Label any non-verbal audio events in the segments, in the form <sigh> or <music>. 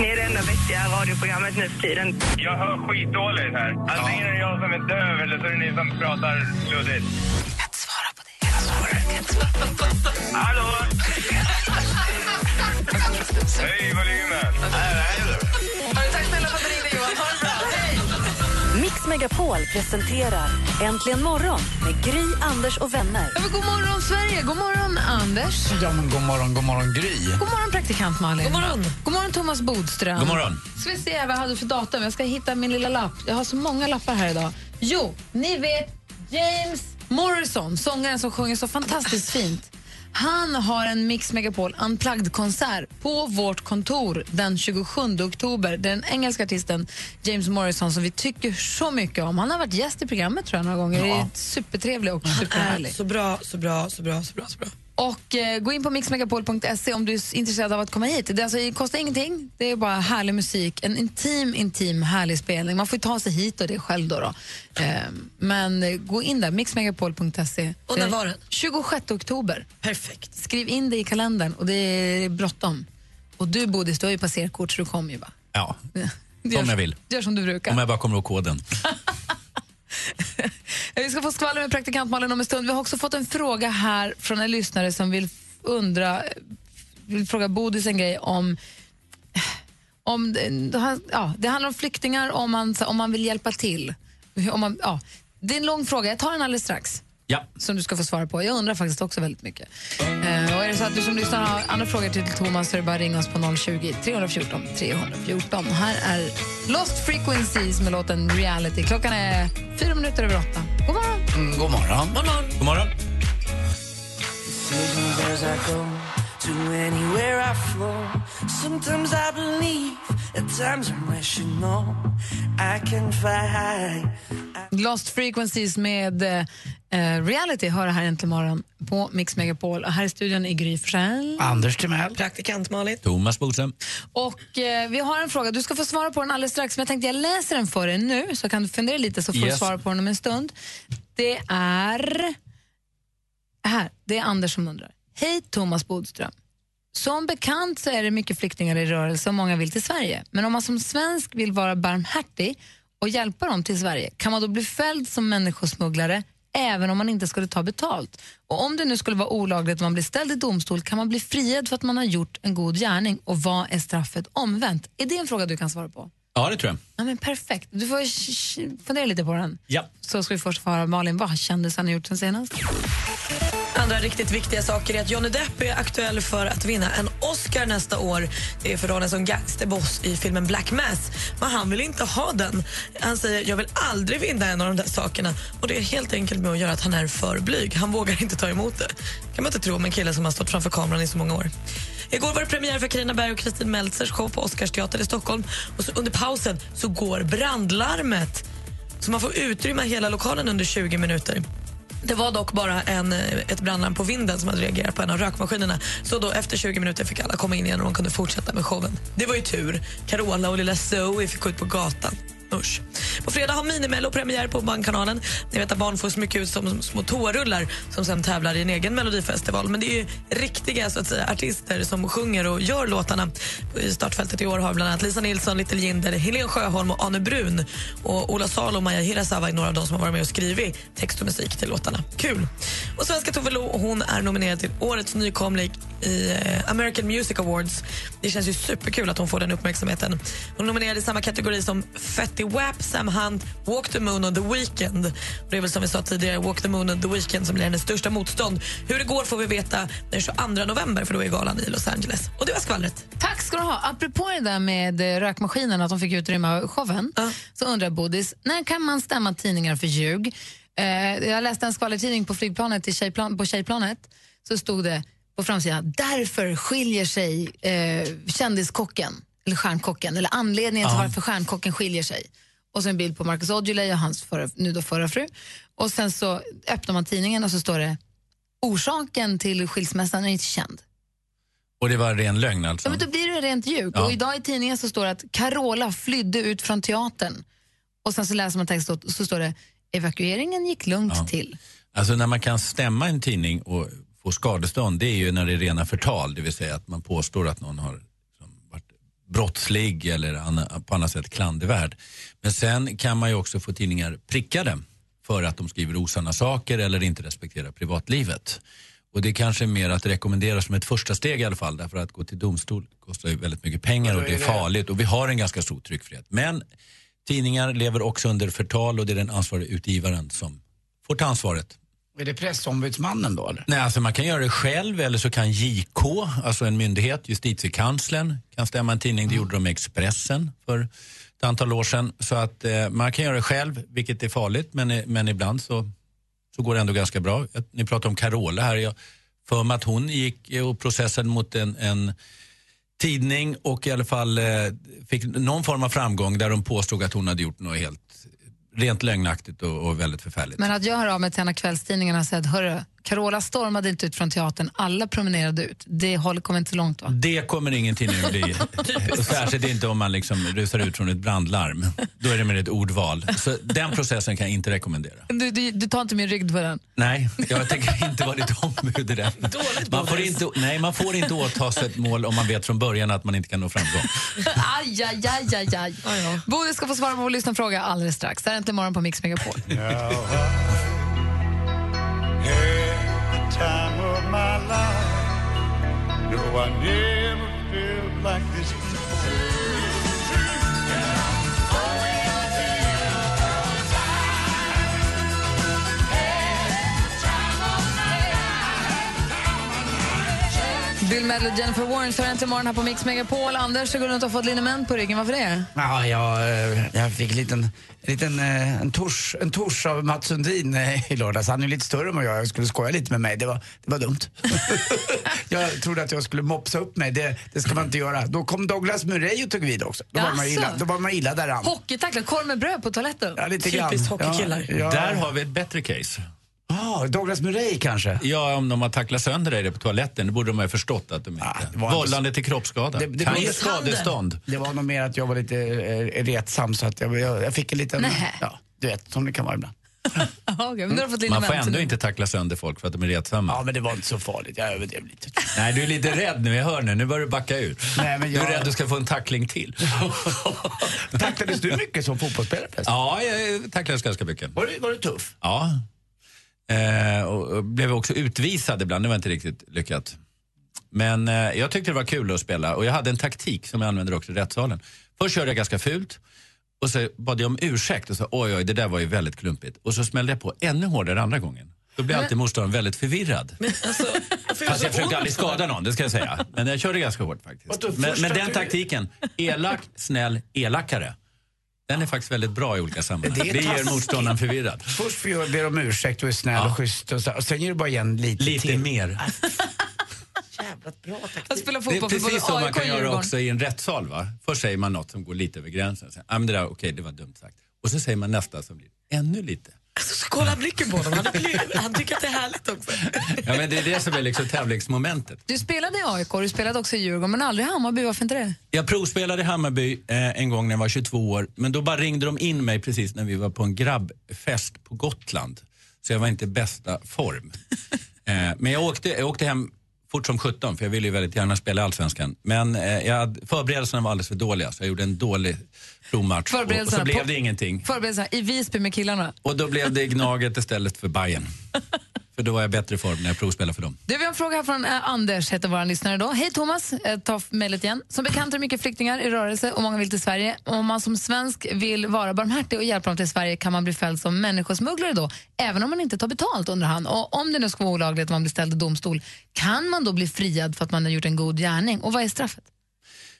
Ni är det enda vettiga radioprogrammet nu för tiden. Jag hör skitdåligt här. Antingen är det jag som är döv eller så är det ni som pratar luddigt. Svara på det. Hallå? <laughs> Hej, volymen. Tack Mix Megapol presenterar Äntligen morgon med Gry, Anders och vänner. Ja, men god morgon, Sverige! God morgon, Anders! Ja, men god morgon, god morgon Gry. God morgon, praktikant Malin! God morgon, god morgon Thomas Bodström! God morgon. Ska vi se vad jag hade för datum. Jag ska hitta min lilla lapp. Jag har så många lappar här idag. Jo, ni vet James Morrison, sångaren som sjunger så fantastiskt fint. Han har en Mix Megapol Unplugged-konsert på vårt kontor den 27 oktober. Det är den engelska artisten James Morrison som vi tycker så mycket om. Han har varit gäst i programmet tror jag några gånger. Ja. Är supertrevlig och superhärlig. Så bra, så bra, så bra, så bra. Så bra. Och eh, Gå in på mixmegapol.se om du är intresserad av att komma hit. Det, alltså, det kostar ingenting, det är bara härlig musik. En intim, intim, härlig spelning. Man får ta sig hit och det själv. Då, då. Eh, men eh, gå in där, mixmegapol.se. Och när var den? 26 oktober. Perfekt. Skriv in det i kalendern och det är bråttom. Och du Bodis, du har ju passerkort så du kommer ju bara. Ja, <laughs> Om jag vill. Gör som du brukar. om jag bara kommer ihåg koden. <laughs> Vi ska få skvaller med praktikant Malin om en stund. Vi har också fått en fråga här från en lyssnare som vill undra, vill fråga Bodis en grej om om det, ja, det handlar om flyktingar, om man, om man vill hjälpa till. Om man, ja. Det är en lång fråga, jag tar den alldeles strax. Ja. Som du ska få svara på. Jag undrar faktiskt också väldigt mycket. Eh, och är det så att du som lyssnar har andra frågor till Thomas så är det bara att ringa oss på 020 314 314. Här är Lost Frequencies med låten Reality. Klockan är fyra minuter över åtta. God morgon! Mm, god morgon. God morgon. Lost Frequencies med eh, Reality hör här äntligen morgon på Mix Megapol. Och här i studion är Gry Forssell. Anders Timell. Praktikant Malin. Thomas Bodström. Och eh, vi har en fråga. Du ska få svara på den alldeles strax. Men jag tänkte jag läser den för dig nu så kan du fundera lite så får du Yes. svara på den om en stund. Det är... Här, det är Anders som undrar. Hej Thomas Bodström. Som bekant så är det mycket flyktingar i rörelse och många vill till Sverige. Men om man som svensk vill vara barmhärtig och hjälpa dem till Sverige kan man då bli fälld som människosmugglare även om man inte skulle ta betalt. Och om det nu skulle vara olagligt och man blir ställd i domstol kan man bli friad för att man har gjort en god gärning. Och vad är straffet omvänt? Är det en fråga du kan svara på? Ja, det tror jag. Ja, men perfekt. Du får fundera lite på den. Ja. Så ska vi först få höra Malin, vad har kändisarna gjort sen senast? Andra riktigt viktiga saker är att Johnny Depp är aktuell för att vinna en Oscar nästa år. Det är för rollen som gangsterboss i filmen Black Mass. Men han vill inte ha den. Han säger jag vill aldrig vinna en av de där sakerna. Och Det är helt enkelt med att göra att han är för blyg. Han vågar inte ta emot det. kan man inte tro om en kille som har stått framför kameran i så många år. Igår var det premiär för Carina Berg och Kristin Meltzers show på Oscarsteatern i Stockholm. Och så under pausen så går brandlarmet. Så man får utrymma hela lokalen under 20 minuter. Det var dock bara en, ett brandlarm på vinden som hade reagerat på en av rökmaskinerna. Så då efter 20 minuter fick alla komma in igen och de kunde fortsätta med showen. Det var ju tur. Carola och lilla Zoe fick gå ut på gatan. Usch. På fredag har Minimello premiär på Barnkanalen. Ni vet att barn får så mycket ut som små toarullar som sen tävlar i en egen melodifestival. Men det är ju riktiga så att säga, artister som sjunger och gör låtarna. I startfältet i år har vi bland annat Lisa Nilsson, Little Jinder, Helen Sjöholm och Anne Brun. Och Ola Salo och Maja Hirasawa är några av de som har varit med och skrivit text och musik till låtarna. Kul! Och svenska Tove Lo, hon är nominerad till Årets nykomling i eh, American Music Awards. Det känns ju superkul att hon får den uppmärksamheten. Hon är nominerad i samma kategori som Fetty Wap, Sam Hunt, Walk the Moon och The Weeknd. Och Det är väl som vi sa tidigare, Walk the Moon och The Weeknd som blir hennes största motstånd. Hur det går får vi veta den 22 november för då är galan i Los Angeles. Och det var skvallret. Tack ska du ha. Apropå det där med eh, rökmaskinen, att de fick utrymma showen, Ja. så undrar Bodis, när kan man stämma tidningar för ljug? Eh, jag läste en skvallertidning på flygplanet till tjejplan, på tjejplanet, så stod det på framsidan, därför skiljer sig eh, kändiskocken, eller stjärnkocken, eller anledningen till varför stjärnkocken skiljer sig. och så en bild på Marcus Aujalay och hans förra, nu då förra fru. Och sen så öppnar man tidningen och så står det orsaken till skilsmässan är inte känd. Och det var ren lögn alltså? Ja, men då blir det rent ljug. Ja. Och idag i tidningen så står det att Carola flydde ut från teatern. Och sen så läser man texten och så står det evakueringen gick lugnt Ja. till. Alltså när man kan stämma en tidning och få skadestånd, det är ju när det är rena förtal, det vill säga att man påstår att någon har brottslig eller på annat sätt klandervärd. Men sen kan man ju också få tidningar prickade för att de skriver osanna saker eller inte respekterar privatlivet. Och det är kanske är mer att rekommendera som ett första steg i alla fall, därför att gå till domstol kostar ju väldigt mycket pengar och det är farligt och vi har en ganska stor tryckfrihet. Men tidningar lever också under förtal och det är den ansvariga utgivaren som får ta ansvaret. Är det pressombudsmannen då eller? Nej, alltså man kan göra det själv eller så kan JK, alltså en myndighet, justitiekanslern, kan stämma en tidning. Det gjorde de med Expressen för ett antal år sedan. Så att eh, man kan göra det själv, vilket är farligt, men, eh, men ibland så, så går det ändå ganska bra. Ni pratar om Carola här. Jag för mig att hon gick eh, och processade mot en, en tidning och i alla fall eh, fick någon form av framgång där de påstod att hon hade gjort något helt rent lögnaktigt och, och väldigt förfärligt. Men att jag hör av mig till en av kvällstidningarna och säger att hörru, Carola stormade inte ut från teatern, alla promenerade ut. Det håller, kommer inte så långt va? Det kommer ingen tidning att bli. Särskilt inte om man liksom rusar ut från ett brandlarm. Då är det med ett ordval. Så den processen kan jag inte rekommendera. Du, du, du tar inte min rygg på den? Nej, jag tänker inte vara ditt ombud i det. <laughs> Man får inte, nej, man får inte åta sig ett mål om man vet från början att man inte kan nå framgång. <laughs> Aj, aj, aj, aj, aj. Bodil ska få svara på vår lyssnarfråga alldeles strax. Det här är inte morgon på Mix Megapol. Time of my life. No, I never felt like this before. Bill Medley och Jennifer Warren står äntligen morgon här på Mix Megapol. Anders, du går runt och har fått liniment på ryggen. Varför det? Ja, jag, eh, jag fick en liten, en, liten eh, en, tors, en tors av Mats Sundin eh, i lördags. Han är lite större än vad jag. Jag skulle skoja lite med mig. Det var, det var dumt. <laughs> jag trodde att jag skulle mopsa upp mig. Det, det ska man inte göra. Då kom Douglas Murray och tog vid också. Då var man illa, då var man illa däran. Hockeytackla, korv med bröd på toaletten. Ja, lite grann. Typiskt hockeykillar. Ja, ja. Där har vi ett bättre case. Ah, Douglas Murray kanske? Ja, om de har tacklat sönder dig på toaletten, då borde de ha förstått att de inte... Ah, det inte Vållande till kroppsskada. Det- det kan ge skadestånd. Det var nog mer att jag var lite eh, retsam så att jag, jag, jag fick en liten... Nähä. Ja, du vet, som det kan vara ibland. <laughs> Fått Man får ändå nu. inte tackla sönder folk för att de är retsamma. Ja, men det var inte så farligt. Jag överdrev lite. Nej, du är lite rädd nu. Jag hör nu. Nu börjar du backa ur. Nej, men Du är jag- rädd att du ska få en tackling till. <laughs> Tacklades du mycket som fotbollsspelare? Ja, jag tacklades ganska mycket. Var du, var du tuff? Ja. Eh, och, blev också utvisad ibland. Det var inte riktigt lyckat. Men eh, jag tyckte det var kul att spela och jag hade en taktik som jag använder också i rättssalen. Först körde jag ganska fult och så bad jag om ursäkt och sa oj, oj, det där var ju väldigt klumpigt. Och så smällde jag på ännu hårdare andra gången. Då blir alltid motståndaren väldigt förvirrad. Alltså, varför är Fast jag försökte aldrig skada någon, det ska jag säga. Men jag körde ganska hårt faktiskt. Men, men den taktiken, elak, snäll, elakare. Den är faktiskt väldigt bra i olika sammanhang. Det är Det taskigt. motståndaren förvirrad. Först får jag be om ursäkt och är snäll Ja. och schysst och, så, och sen ger du bara igen lite, Lite till. mer. <laughs> Jävla bra taktik. Jag spelar Det är precis så man kan göra också i en rättssal. Va? Först säger man något som går lite över gränsen. Sen, ah, men det där, okej, det var dumt sagt. Och så säger man nästa som blir ännu lite. Alltså, så kolla blicken på honom. Han, är han tycker att det är härligt också. Ja, men det är det som är liksom tävlingsmomentet. Du spelade i AIK, du spelade också i Djurgården, men aldrig i Hammarby. Varför inte det? Jag provspelade i Hammarby eh, en gång när jag var 22 år. Men då bara ringde de in mig precis när vi var på en grabbfest på Gotland. Så jag var inte i bästa form. <laughs> eh, men jag åkte, jag åkte hem fort som 17 för jag ville ju väldigt gärna spela i Allsvenskan. Men eh, jag, hade- förberedelserna var alldeles för dåliga så jag gjorde en dålig provmatch. Och, och så blev på- det ingenting. Förberedelserna i Visby med killarna. Och då blev det Gnaget istället för Bayern. <laughs> för då var jag i bättre form när jag provspelade för dem. Du, vi har en fråga här från eh, Anders, heter vår lyssnare då. Hej Thomas, eh, ta mejlet igen. Som bekant är det mycket flyktingar i rörelse och många vill till Sverige. Om man som svensk vill vara barmhärtig och hjälpa dem till Sverige kan man bli fälld som människosmugglare då, även om man inte tar betalt under hand. Och om det nu ska vara olagligt och man blir ställd i domstol, kan man då bli friad för att man har gjort en god gärning? Och vad är straffet?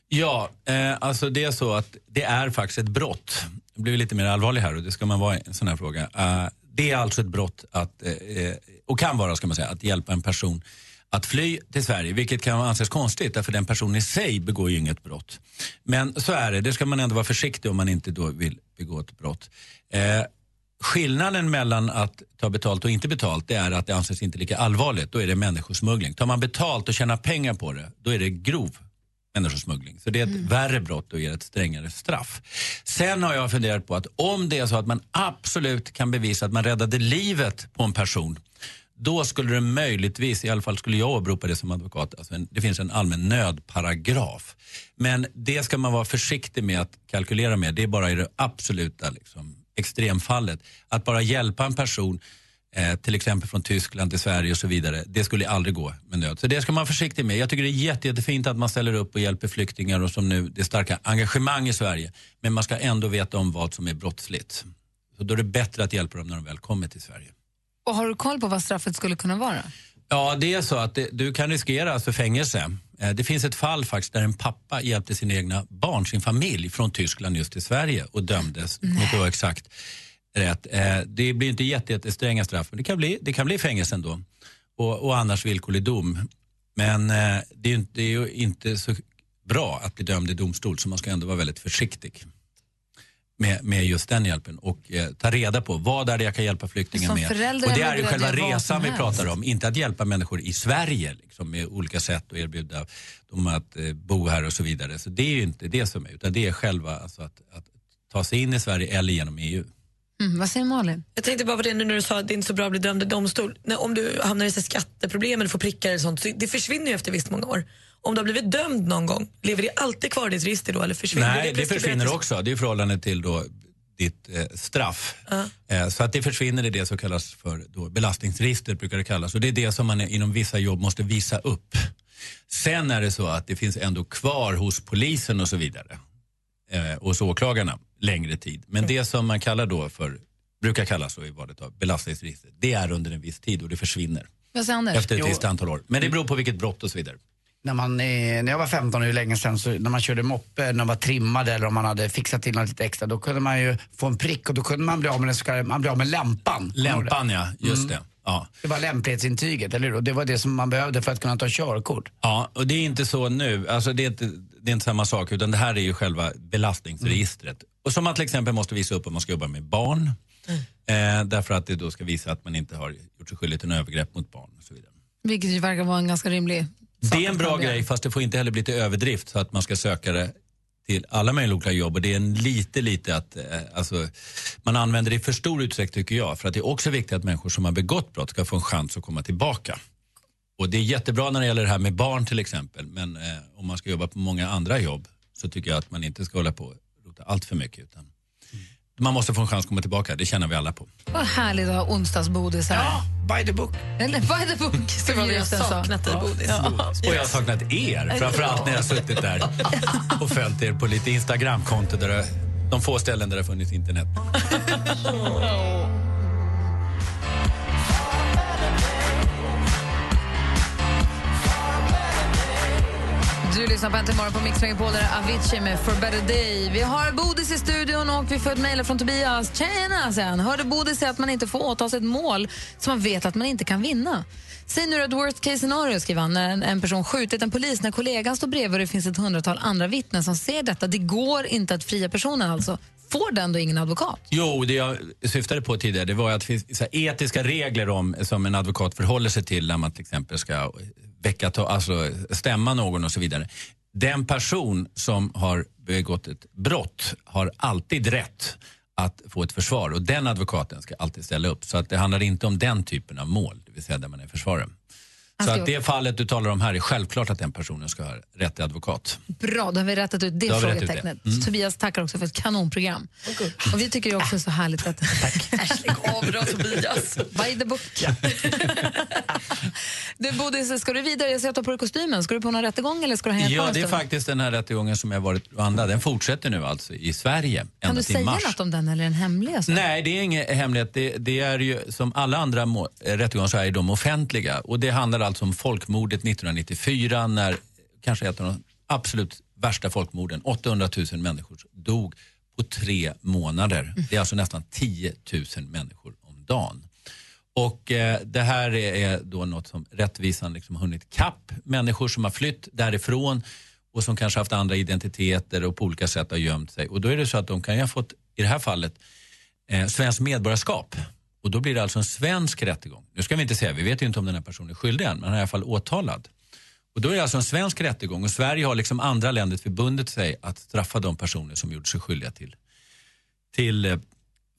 Ja, eh, alltså det är så att det är faktiskt ett brott. Nu blir lite mer allvarlig här och det ska man vara i en sån här fråga. Eh, det är alltså ett brott att, eh, eh, och kan vara ska man säga, att hjälpa en person att fly till Sverige, vilket kan anses konstigt därför den personen i sig begår ju inget brott. Men så är det, det ska man ändå vara försiktig om man inte då vill begå ett brott. Eh, skillnaden mellan att ta betalt och inte betalt det är att det anses inte lika allvarligt. Då är det människosmuggling. Tar man betalt och tjänar pengar på det, då är det grov människosmuggling. Så det är ett värre brott och ger ett strängare straff. Sen har jag funderat på att om det är så att man absolut kan bevisa att man räddade livet på en person då skulle det möjligtvis, i alla fall skulle jag åberopa det som advokat, alltså en, det finns en allmän nödparagraf. Men det ska man vara försiktig med att kalkylera med. Det är bara i det absoluta liksom, extremfallet. Att bara hjälpa en person eh, till exempel från Tyskland till Sverige och så vidare. Det skulle aldrig gå med nöd. Så det ska man vara försiktig med. Jag tycker det är jätte, jättefint att man ställer upp och hjälper flyktingar och som nu, det starka engagemang i Sverige. Men man ska ändå veta om vad som är brottsligt. Så då är det bättre att hjälpa dem när de väl kommer till Sverige. Och har du koll på vad straffet skulle kunna vara? Ja, det är så att det, du kan riskera alltså fängelse. Eh, Det finns ett fall faktiskt där en pappa hjälpte sin egna barn, sin familj från Tyskland just till Sverige och dömdes, det var exakt rätt. Eh, Det blir inte jätte- jättestränga straff, men det kan bli, det kan bli fängelse ändå. Och, och annars villkorlig dom. Men eh, det är, det är ju inte så bra att bli dömd i domstol så man ska ändå vara väldigt försiktig med, med just den hjälpen och eh, ta reda på vad är det jag kan hjälpa flyktingen Som med. Och det är ju själva att resan vi pratar om, inte att hjälpa människor i Sverige liksom, med olika sätt och erbjuda dem att eh, bo här och så vidare. Så det är ju inte det som är, utan det är själva alltså, att, att ta sig in i Sverige eller genom EU. Mm, vad säger Malin? Jag tänkte bara på det nu när du sa att det är inte så bra att bli dömd i domstol. När, om du hamnar i så skatteproblem eller får prickar eller sånt, så det försvinner ju efter visst många år. Om du har blivit dömd någon gång, lever det alltid kvar i ditt register då eller försvinner Nej, det preskriberat? försvinner också. Det är i förhållande till då ditt eh, straff. Eh, så att det försvinner i det som kallas för då, belastningsregistret brukar det kallas. Och det är det som man inom vissa jobb måste visa upp. Sen är det så att det finns ändå kvar hos polisen och så vidare. Eh, och hos åklagarna längre tid. Men det som man kallar då för, brukar kallas så i valet av belastningsregistret, det är under en viss tid och det försvinner. Vad säger Anders? Efter ett visst antal år. Men det beror på vilket brott och så vidare. När, man, när jag var 15 och hur länge sedan, så när man körde moppe, när man var trimmad eller om man hade fixat till något lite extra, då kunde man ju få en prick och då kunde man bli av med den så kallade, man blev av med lämpan. Lämpan ja, just Mm. det. Ja. Det var lämplighetsintyget, eller hur? Och det var det som man behövde för att kunna ta körkort. Ja, och det är inte så nu. Alltså det, är inte, det är inte samma sak, utan det här är ju själva belastningsregistret. Och som man till exempel måste visa upp om man ska jobba med barn. Eh, därför att det då ska visa att man inte har gjort sig skyldig till en övergrepp mot barn. Och så vidare. Vilket ju verkar vara en ganska rimlig sak Det är en bra grej, fast det får inte heller bli till överdrift så att man ska söka det till alla möjliga olika jobb. Och det är en lite, lite att, eh, alltså, man använder det i för stor utsträckning tycker jag. För att det är också viktigt att människor som har begått brott ska få en chans att komma tillbaka. Och det är jättebra när det gäller det här med barn till exempel. Men eh, om man ska jobba på många andra jobb så tycker jag att man inte ska hålla på rota allt för mycket. Utan man måste få en chans att komma tillbaka, det känner vi alla på. Vad härligt att ha onsdagsbodis här. Ja, by the book. Eller by the book, som vi har saknat dig, Bodis. Och jag har saknat er, framförallt när jag har suttit där och följt er på lite Instagramkonto där de få ställen där det har funnits internet. Du lyssnar på Äntligen morgon på Mix Megapol, där Avicii med For better day. Vi har Bodis i studion och vi får ett mejl från Tobias. Tjena, sen. Hörde Bodis säga att man inte får åta sig ett mål som man vet att man inte kan vinna. Säg nu ett worst case scenario, skriver han, när en, en person skjutit en polis när kollegan står bredvid och det finns ett hundratal andra vittnen som ser detta. Det går inte att fria personen alltså. Får den då ingen advokat? Jo, det jag syftade på tidigare det var att det finns så här etiska regler om, som en advokat förhåller sig till när man till exempel ska väcka, alltså stämma någon och så vidare. Den person som har begått ett brott har alltid rätt att få ett försvar och den advokaten ska alltid ställa upp. Så att det handlar inte om den typen av mål, det vill säga där man är försvarare. Så att det fallet du talar om här är självklart att den personen ska ha rätt till advokat. Bra, då har vi rättat ut det frågetecknet. Mm. Tobias tackar också för ett kanonprogram. Och vi tycker ju också så härligt att... Tack. Lägg av då, Tobias. By the book. <laughs> du, Bodis, ska du vidare? Jag ser att du har på dig kostymen. Ska du på någon rättegång eller ska du hänga Ja, det är faktiskt den här rättegången som jag varit Rwanda. Den fortsätter nu alltså i Sverige Kan ända du till säga mars. något om den eller är den hemlig? Nej, det är ingen hemlighet. Det, det är ju som alla andra rättegångar så är de offentliga. Och det handlar alltså om folkmordet 1994 när kanske ett av de absolut värsta folkmorden, 800 000 människor dog på tre månader. Det är alltså nästan 10 000 människor om dagen. Och eh, det här är, då något som rättvisan liksom hunnit kapp. Människor som har flytt därifrån och som kanske haft andra identiteter och på olika sätt har gömt sig. Och då är det så att de kan ju ha fått i det här fallet, eh, svenskt medborgarskap. Och då blir det alltså en svensk rättegång. Nu ska vi inte säga, vi vet ju inte om den här personen är skyldig än, men han är i alla fall åtalad. Och då är det alltså en svensk rättegång och Sverige har liksom andra länder förbundit sig att straffa de personer som gjort sig skyldiga till, till eh,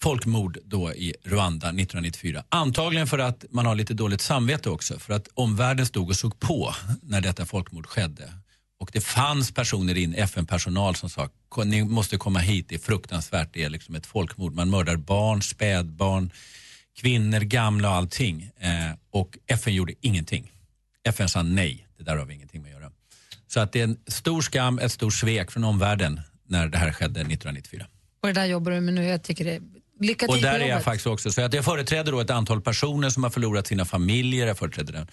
folkmord då i Rwanda 1994. Antagligen för att man har lite dåligt samvete också, för att omvärlden stod och såg på när detta folkmord skedde. Och det fanns personer in, FN-personal som sa, ni måste komma hit, det är fruktansvärt, det är liksom ett folkmord. Man mördar barn, spädbarn, kvinnor, gamla och allting. Eh, och FN gjorde ingenting. FN sa nej, det där har vi ingenting med att göra. Så att det är en stor skam, ett stort svek från omvärlden när det här skedde 1994. Och det där jobbar du med nu. Jag tycker det Lycka till Och där är jag faktiskt också. Så att jag företräder då ett antal personer som har förlorat sina familjer. Jag företräder en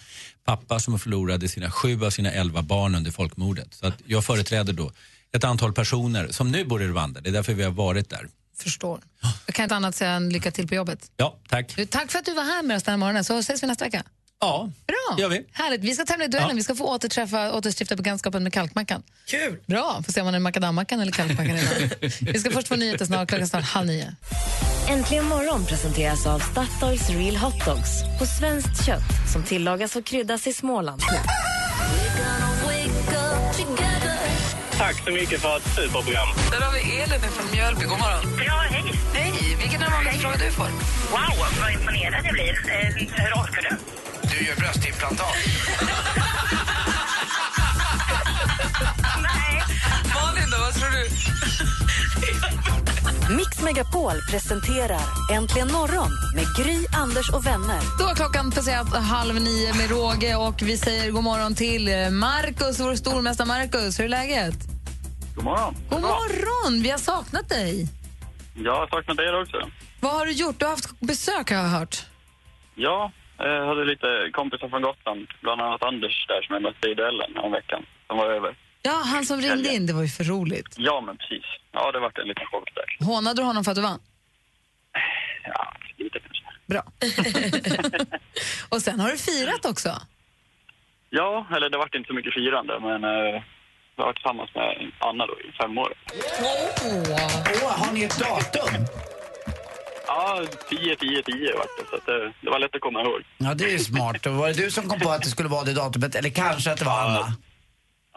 pappa som förlorade sina sju av sina elva barn under folkmordet. Så att jag företräder då ett antal personer som nu bor i Rwanda. Det är därför vi har varit där. Förstår. Jag kan inte annat säga än lycka till på jobbet. Ja, tack. Du, tack för att du var här med oss den här morgonen, så ses vi nästa vecka. Ja, Bra. gör vi. Härligt. Vi ska tävla i duellen. Ja. Vi ska få återträffa, återstifta bekantskapen med kalkmackan. Kul! Bra. Får se om man är makadammackan eller kalkmackan idag. <laughs> Vi ska först få nyheter snart. Klockan snart halv nio. Äntligen morgon presenteras av Statoils Real Hot Dogs på svenskt kött som tillagas och kryddas i Småland. Tack så mycket för ett superprogram. Där har vi Elin från Mjölby. God morgon. Ja, hej. Hej! Vilken är den vanligaste frågan du får? Wow, vad imponerad jag blir. Eh, hur rakar du? Du gör bröstimplantat. <laughs> Malin då, vad tror du? <laughs> Mix Megapol presenterar Äntligen morgon med Gry, Anders och vänner. Då har klockan passerat halv nio med råge och vi säger god morgon till eh, Markus, vår stormästare Markus. Hur är läget? God morgon. God morgon! Vi har saknat dig. Jag har saknat er också. Vad har du gjort? Du har haft besök har jag hört. Ja, jag hade lite kompisar från Gotland. Bland annat Anders där som jag mötte i duellen om veckan. Som var över. Ja, han som ringde in, det var ju för roligt. Ja, men precis. Ja, det vart en liten chock där. Hånade du honom för att du vann? Ja, lite kanske. Bra. <laughs> och sen har du firat också. Ja, eller det vart inte så mycket firande, men eh, jag var tillsammans med Anna då i fem år. Åh, har ni ett datum? Ja, 10, 10, 10 vart det, så att det, det var lätt att komma ihåg. Ja, det är ju smart. Och var det du som kom på att det skulle vara det datumet? Eller kanske att det var Anna?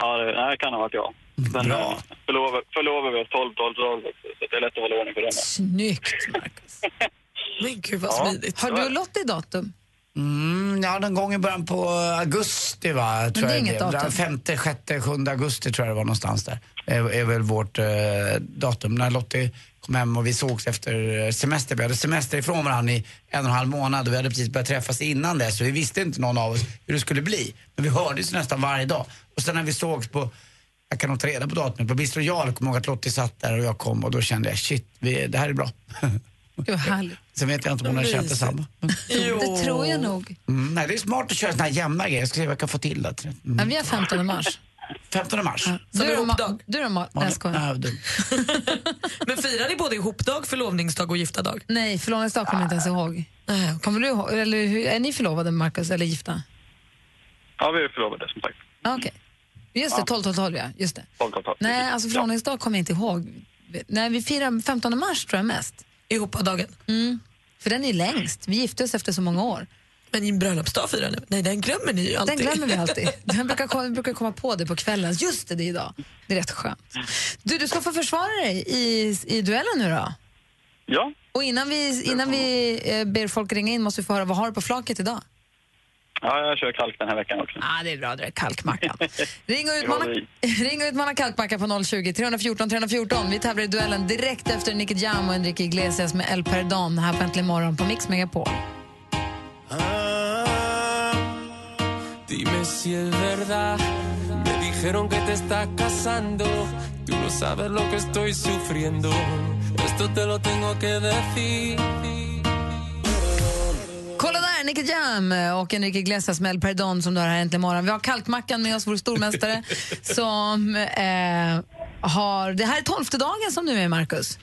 Ja, det, nej, det kan ha varit jag. Men Bra. eh, förlovade, förlovade vi oss 12, 12, 12 också, så det är lätt att hålla ordning på den. Snyggt, Markus. <laughs> Men gud vad Ja. smidigt. Har du och Lottie datum? Mm, ja, någon gång i början på augusti va? Tror det är jag inget datum. Femte, sjätte, sjunde augusti tror jag det var någonstans där. Är, är väl vårt eh, datum. När Lottie kom hem och vi sågs efter semester. Vi hade semester ifrån varandra i en och en halv månad och vi hade precis börjat träffas innan det så vi visste inte någon av oss hur det skulle bli. Men vi hördes nästan varje dag. Och sen när vi sågs på jag kan nog ta reda på datumet. På Bistro Jarl kom jag ihåg att Lottie satt där och jag kom och då kände jag shit, vi, det här är bra. Härligt. <laughs> Sen vet jag inte om hon har känt detsamma. Det tror jag nog. Mm, nej, det är smart att köra såna här jämna grejer. Jag ska se vad jag kan få till det. Mm. Ja, vi har 15 mars. 15 mars. Som Du är ihopdag. Du är ma- Nej, jag skojar. Ja. <laughs> Men firar ni både ihopdag, förlovningsdag och gifta dag? Nej, förlovningsdag kommer jag inte ens ihåg. Kommer du ihåg? Eller hur, är ni förlovade, Markus, eller gifta? Ja, vi är förlovade som sagt. Ah, Okej. Just det, 12 12 12 ja. Just det. 12, 12, 12. Nej, alltså förlovningsdag kommer jag inte ihåg. Nej, vi firar 15 mars tror jag mest. Ihopadagen. Mm. För den är längst. Vi gifte oss efter så många år. Men din bröllopsdag firar ni? Nej, den glömmer ni ju alltid. Den glömmer vi alltid. <laughs> Den brukar, komma, vi brukar komma på det på kvällen. Just det, det är idag. Det är rätt skönt. Du, du ska få försvara dig i, i duellen nu då. Ja, Och innan vi, innan vi eh, ber folk ringa in måste vi få höra, vad har du på flaket idag? ja, jag kör kalk den här veckan också. ah, det är bra, det är kalkmackan. <laughs> Ring och utmana, <laughs> ring och utmana kalkmacka på 020 314 314. Vi tävlar i duellen direkt efter Nicky Jam och Enrique Iglesias med El Perdon här på Äntligen morgon på Mix Megapol. Dime si es verdad. Me dijeron que te estás casando. Tú no sabes lo que estoy sufriendo. Esto te lo tengo que decir. Kolla där, Nicky Jam och Enrique Iglesias med El Perdon som du har här äntligen morgon. Vi har Kalkmackan med oss, vår stormästare, <laughs> som eh, har... Det här är tolfte dagen som du är med, Markus.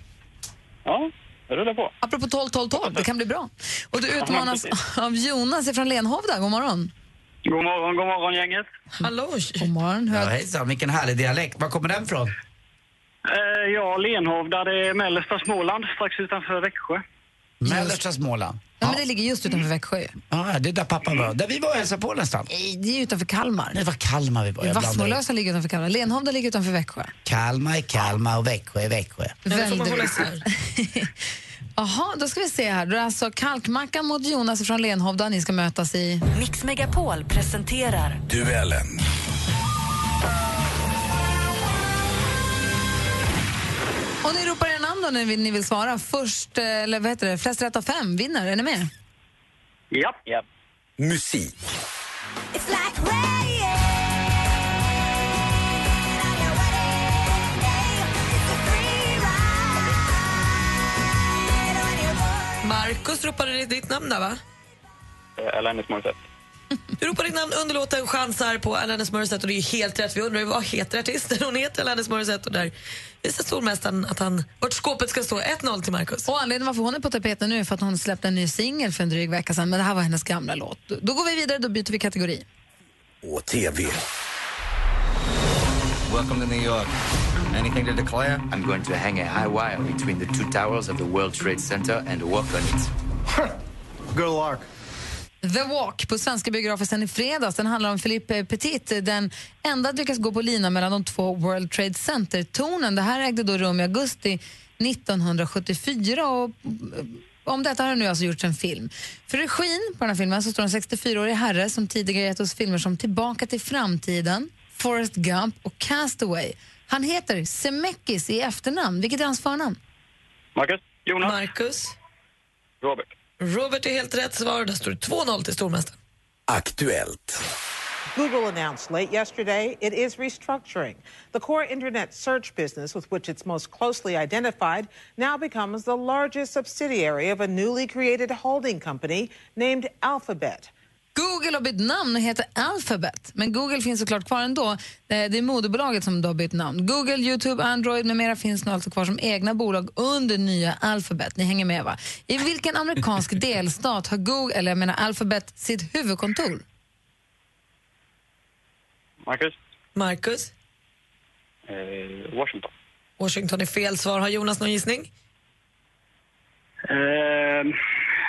Ja, det rullar på. Apropå 12, 12, 12, det kan bli bra. Och du utmanas av Jonas från Lenhovda. God morgon. God morgon, god morgon gänget. Hallå! God morgon. Ja, hejsan, vilken härlig dialekt. Var kommer den ifrån? Eh, ja, Lenhovda, det är mellersta Småland, strax utanför Växjö. Mellersta Småland. Ja, men det ligger just utanför Växjö. Ja, det är där pappa var. Där vi var och hälsade på nästan. Nej, Det är utanför Kalmar. Nej, det var Kalmar vi var. Vassmolösa ligger utanför Kalmar. Lenhovda ligger utanför Växjö. Kalmar är Kalmar och Växjö är Växjö. Väldigt. <laughs> Jaha, då ska vi se här. Då är det alltså Kalkmackan mot Jonas från Lenhovda. Ni ska mötas i... Mix Megapol presenterar Duellen. Och ni ropar era namn då när ni vill svara. Först, eh, eller vad heter det, flest rätt av fem vinner. Är ni med? Japp. Japp. Musik. Markus ropade ditt namn där, va? Eh, Alanis Morissette. Du ropar ditt namn under låten chansar på Alanis Morissette och det är ju helt rätt. Vi undrar ju vad heter artisten? Hon heter Alanis Morissette och där visar stormästaren att han, vart skåpet ska stå. 1-0 till Markus. Och anledningen varför hon är på tapeten nu är för att hon släppte en ny singel för en dryg vecka sedan. Men det här var hennes gamla låt. Då- Då går vi vidare, då byter vi kategori. Och TV. Welcome to New York. Anything to declare? I'm going to hang a high wire between the two towers of the World Trade Center and walk on it. Good luck. The Walk på svenska biografer sen i fredags. Den handlar om Philippe Petit, den enda att lyckas gå på lina mellan de två World Trade Center-tornen. Det här ägde då rum i augusti 1974 och eh, om detta har det nu alltså gjorts en film. För regin på den här filmen så står en 64-årig herre som tidigare gett oss filmer som Tillbaka till framtiden, Forrest Gump och Castaway. Han heter Zemeckis i efternamn. Vilket är hans förnamn? Marcus? Jonas? Marcus? Robert. Robert är helt rätt svar. Där står det 2-0 till stormästaren. Aktuellt. Google announced late yesterday it is restructuring. The core internet search business, with which it's most closely identified, now becomes the largest subsidiary of a newly created holding company named Alphabet. Google har bytt namn och heter Alphabet. Men Google finns såklart kvar ändå. Eh, Det är moderbolaget som då har bytt namn. Google, Youtube, Android med mera finns nu alltså kvar som egna bolag under nya Alphabet. Ni hänger med va? I vilken amerikansk <laughs> delstat har Google, eller jag menar Alphabet, sitt huvudkontor? Marcus? Marcus? Eh, Washington. Washington är fel svar. Har Jonas någon gissning? Eh,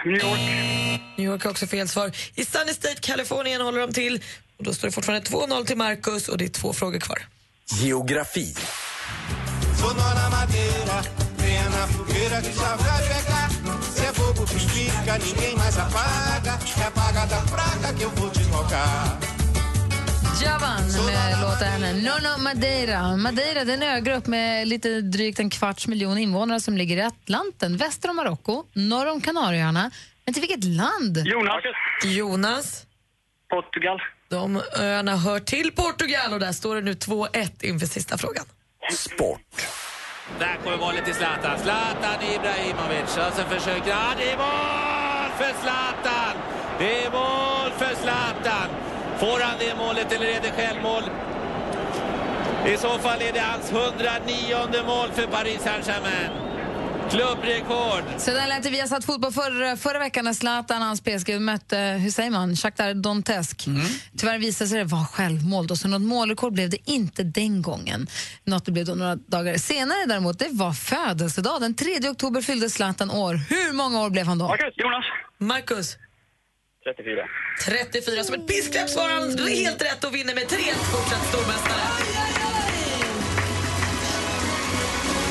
New York. New York är också fel svar. I Sunny State, Kalifornien håller de till. Och då står det fortfarande 2-0 till Marcus och det är två frågor kvar. Geografi. Se é fogo que explica, ninguém mais apaga. É apaga da praga que eu vou te tocar. Javan med låten Nono Madeira. Madeira det är en ögrupp med lite drygt en kvarts miljon invånare som ligger i Atlanten, väster om Marocko, norr om Kanarieöarna. Men till vilket land? Jonas. Jonas? Portugal. De öarna hör till Portugal och där står det nu 2-1 inför sista frågan. Sport. Där kommer bollen till Zlatan. Zlatan Ibrahimovic. Och så försöker han. Det är mål för Zlatan! Det är mål för Zlatan! Får han det målet eller är det självmål? I så fall är det hans 109 mål för Paris Saint-Germain. Klubbrekord. Så där lät det vi har satt fotboll förra, förra veckan när Zlatan och hans PSG mötte, hur säger man, Shakhtar Donetsk. Tyvärr visade sig det vara självmål då, så något målrekord blev det inte den gången. Något det blev då några dagar senare däremot, det var födelsedag. Den 3 oktober fyllde Zlatan år. Hur många år blev han då? Marcus? Jonas? Marcus? 34. 34 som ett pisksläpp svarar han. Du är helt rätt och vinner med 3-1 fortsatt stormästare.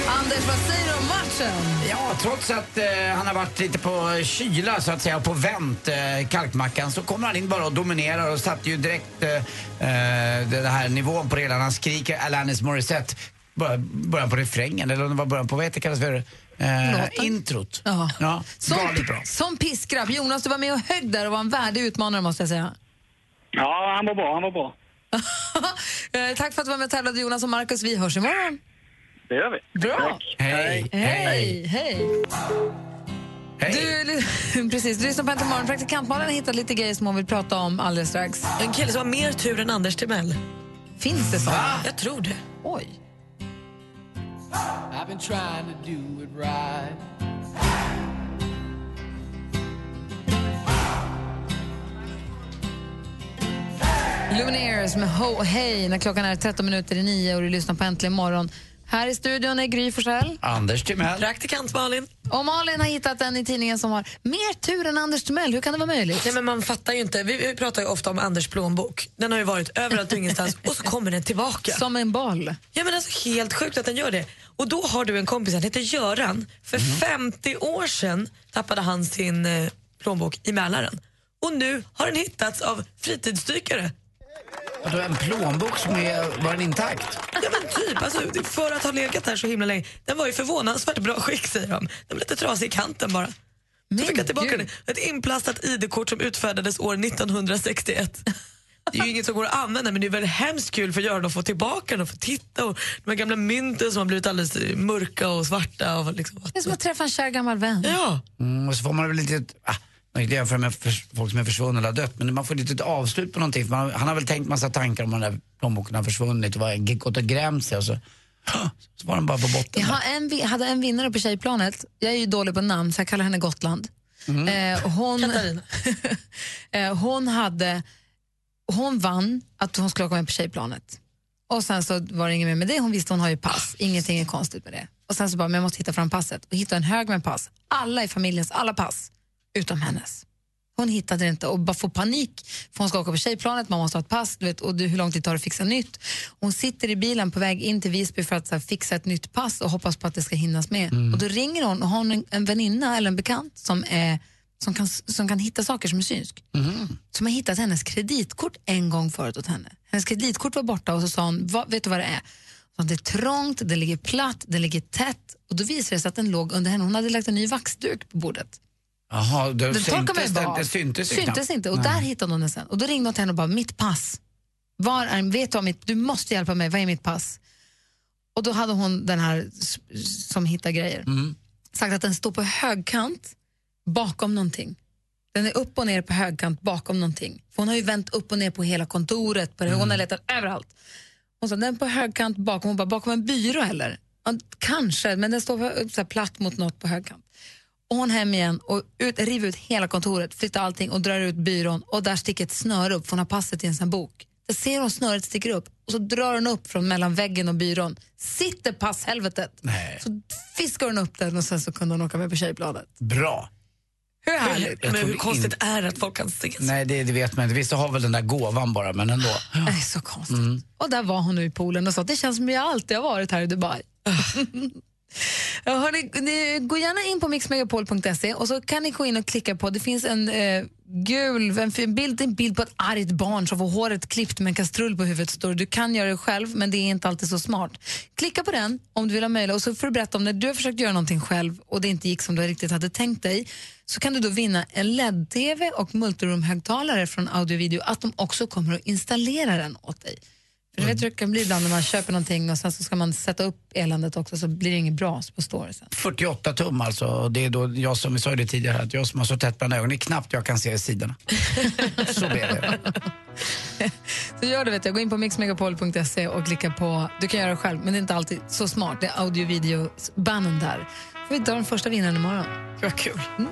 Anders, vad säger du om matchen? Ja, trots att eh, han har varit lite på kyla så att säga och på vänt, eh, kalkmackan, så kommer han in bara och dominerar och satte ju direkt eh, eh, den här nivån på det hela. Han skriker Alanis Morissette, bör- början på refrängen, eller om det var början på, vad heter det kallas för? Eh, introt. Ja. Ja, Som, bra. som piskrapp. Jonas, du var med och högg där och var en värdig utmanare måste jag säga. Ja, han var bra. Han var bra. <laughs> Eh, Tack för att du var med och tävlade Jonas och Markus. Vi hörs imorgon. Det gör vi. Bra. Hej. Hej. Hej. Du, <laughs> precis, du lyssnar på Äntligen morgon. Praktikantmannen har hittat lite grejer som hon vill prata om alldeles strax. En kille som har mer tur än Anders Timell. Finns det så? Jag tror det. Oj. I've been trying to do it right. Lumineers med Ho Hey när klockan är 13 minuter i nio och du lyssnar på Äntligen morgon. Här i studion är Gry Forssell. Anders Timell. Praktikant Malin. Och Malin har hittat en i tidningen som har mer tur än Anders Timell. Hur kan det vara möjligt? Nej, men man fattar ju inte. Vi, vi pratar ju ofta om Anders plånbok. Den har ju varit överallt och ingenstans och så kommer den tillbaka. Som en boll. Ja men alltså helt sjukt att den gör det. Och då har du en kompis, han heter Göran. För 50 år sedan tappade han sin eh, plånbok i Mälaren. Och nu har den hittats av fritidsdykare. Och då en plånbok som är, var den intakt? Ja men typ, alltså, för att ha legat där så himla länge. Den var i förvånansvärt bra skick säger de. Den var lite trasig i kanten bara. Så fick jag tillbaka den. Ett inplastat ID-kort som utfärdades år 1961. Det är ju inget som går att använda men det är väldigt hemskt kul för Göran att få tillbaka den och få titta. Och de här gamla mynten som har blivit alldeles eh, mörka och svarta. Och liksom, Det är som att träffa en kär gammal vän. Ja. Mm, och så får man väl lite, ah, man kan inte jämföra med för, folk som är försvunna eller har dött, men man får lite ett avslut på någonting. För man, han har väl tänkt massa tankar om den där plånboken har försvunnit och var- gått och grämt sig och så, så var den bara på botten. Jag har en, hade en vinnare på Tjejplanet. Jag är ju dålig på namn så jag kallar henne Gotland. Eh, och hon, <laughs> eh, hon, hade, hon vann att hon skulle åka med på Tjejplanet. Och sen så var det inget mer med det. Hon visste hon har ju pass. Ingenting är konstigt med det. Och sen så bara, men jag måste hitta fram passet. Och hittade en hög med pass. Alla i familjens alla pass, utom hennes. Hon hittade det inte och bara får panik för hon ska åka på tjejplanet, man måste ha ett pass du vet, och hur lång tid tar det att fixa nytt. Hon sitter i bilen på väg in till Visby för att här, fixa ett nytt pass och hoppas på att det ska hinnas med. Mm. Och då ringer hon och har en, en väninna eller en bekant som, är, som, kan, som kan hitta saker som är synsk. Som har hittat hennes kreditkort en gång förut åt henne. Hennes kreditkort var borta och så sa hon, "Va- vet du vad det är? Så det är trångt, det ligger platt, det ligger tätt och då visade det sig att den låg under henne. Hon hade lagt en ny vaxduk på bordet. Jaha, Den syntes den, det syntes, syntes inte. Och Nej. där hittade hon den sen. Och då ringde hon till henne och bara, mitt pass. Var är, vet du, mitt, du måste hjälpa mig, vad är mitt pass? Och då hade hon den här som hittar grejer. Mm. Sagt att den står på högkant bakom någonting. Den är upp och ner på högkant bakom någonting. För hon har ju vänt upp och ner på hela kontoret, på det. hon Mm. har letat överallt. Hon sa, den på högkant bakom, hon bara, bakom en byrå eller? Ja, kanske, men den står så platt mot något på högkant. Och hon hem igen och ut, river ut hela kontoret, flyttar allting och drar ut byrån och där sticker ett snöre upp för hon har passet i en sån bok. Där ser hon snöret sticker upp och så drar hon upp från mellan väggen och byrån. Sitter passhelvetet! Så fiskar hon upp den och sen så kunde hon åka med på tjejbladet. Bra. Hur härligt? Men hur konstigt in- är det att folk kan se så? Nej, det, det vet man inte. Vissa har väl den där gåvan bara, men ändå. Det är så konstigt. Mm. Och där var hon nu i poolen och sa det känns som jag alltid har varit här i Dubai. <laughs> Ja, hörni, ni, gå gärna in på mixmegapol.se och så kan ni gå in och klicka på, det finns en eh, gul en bild, en bild på ett argt barn som får håret klippt med en kastrull på huvudet. Står. Du kan göra det själv, men det är inte alltid så smart. Klicka på den om du vill ha möjlighet och så får du berätta om när du har försökt göra någonting själv och det inte gick som du riktigt hade tänkt dig. Så kan du då vinna en LED-TV och multiroom-högtalare från Audio Video, att de också kommer att installera den åt dig. För du vet hur det kan bli ibland när man köper någonting och sen så ska man sätta upp eländet också så blir det inget bra på store sen. 48 tum alltså. Det är då jag som, vi sa det tidigare, att jag som har så tätt bland ögonen, det är knappt jag kan se sidorna. <laughs> så blir det. <laughs> Så gör det vet jag, gå in på mixmegapol.se och klicka på, du kan göra det själv men det är inte alltid så smart, det är audio video bannen där. Får vi dra den första vinnaren imorgon. Vad kul. Mm.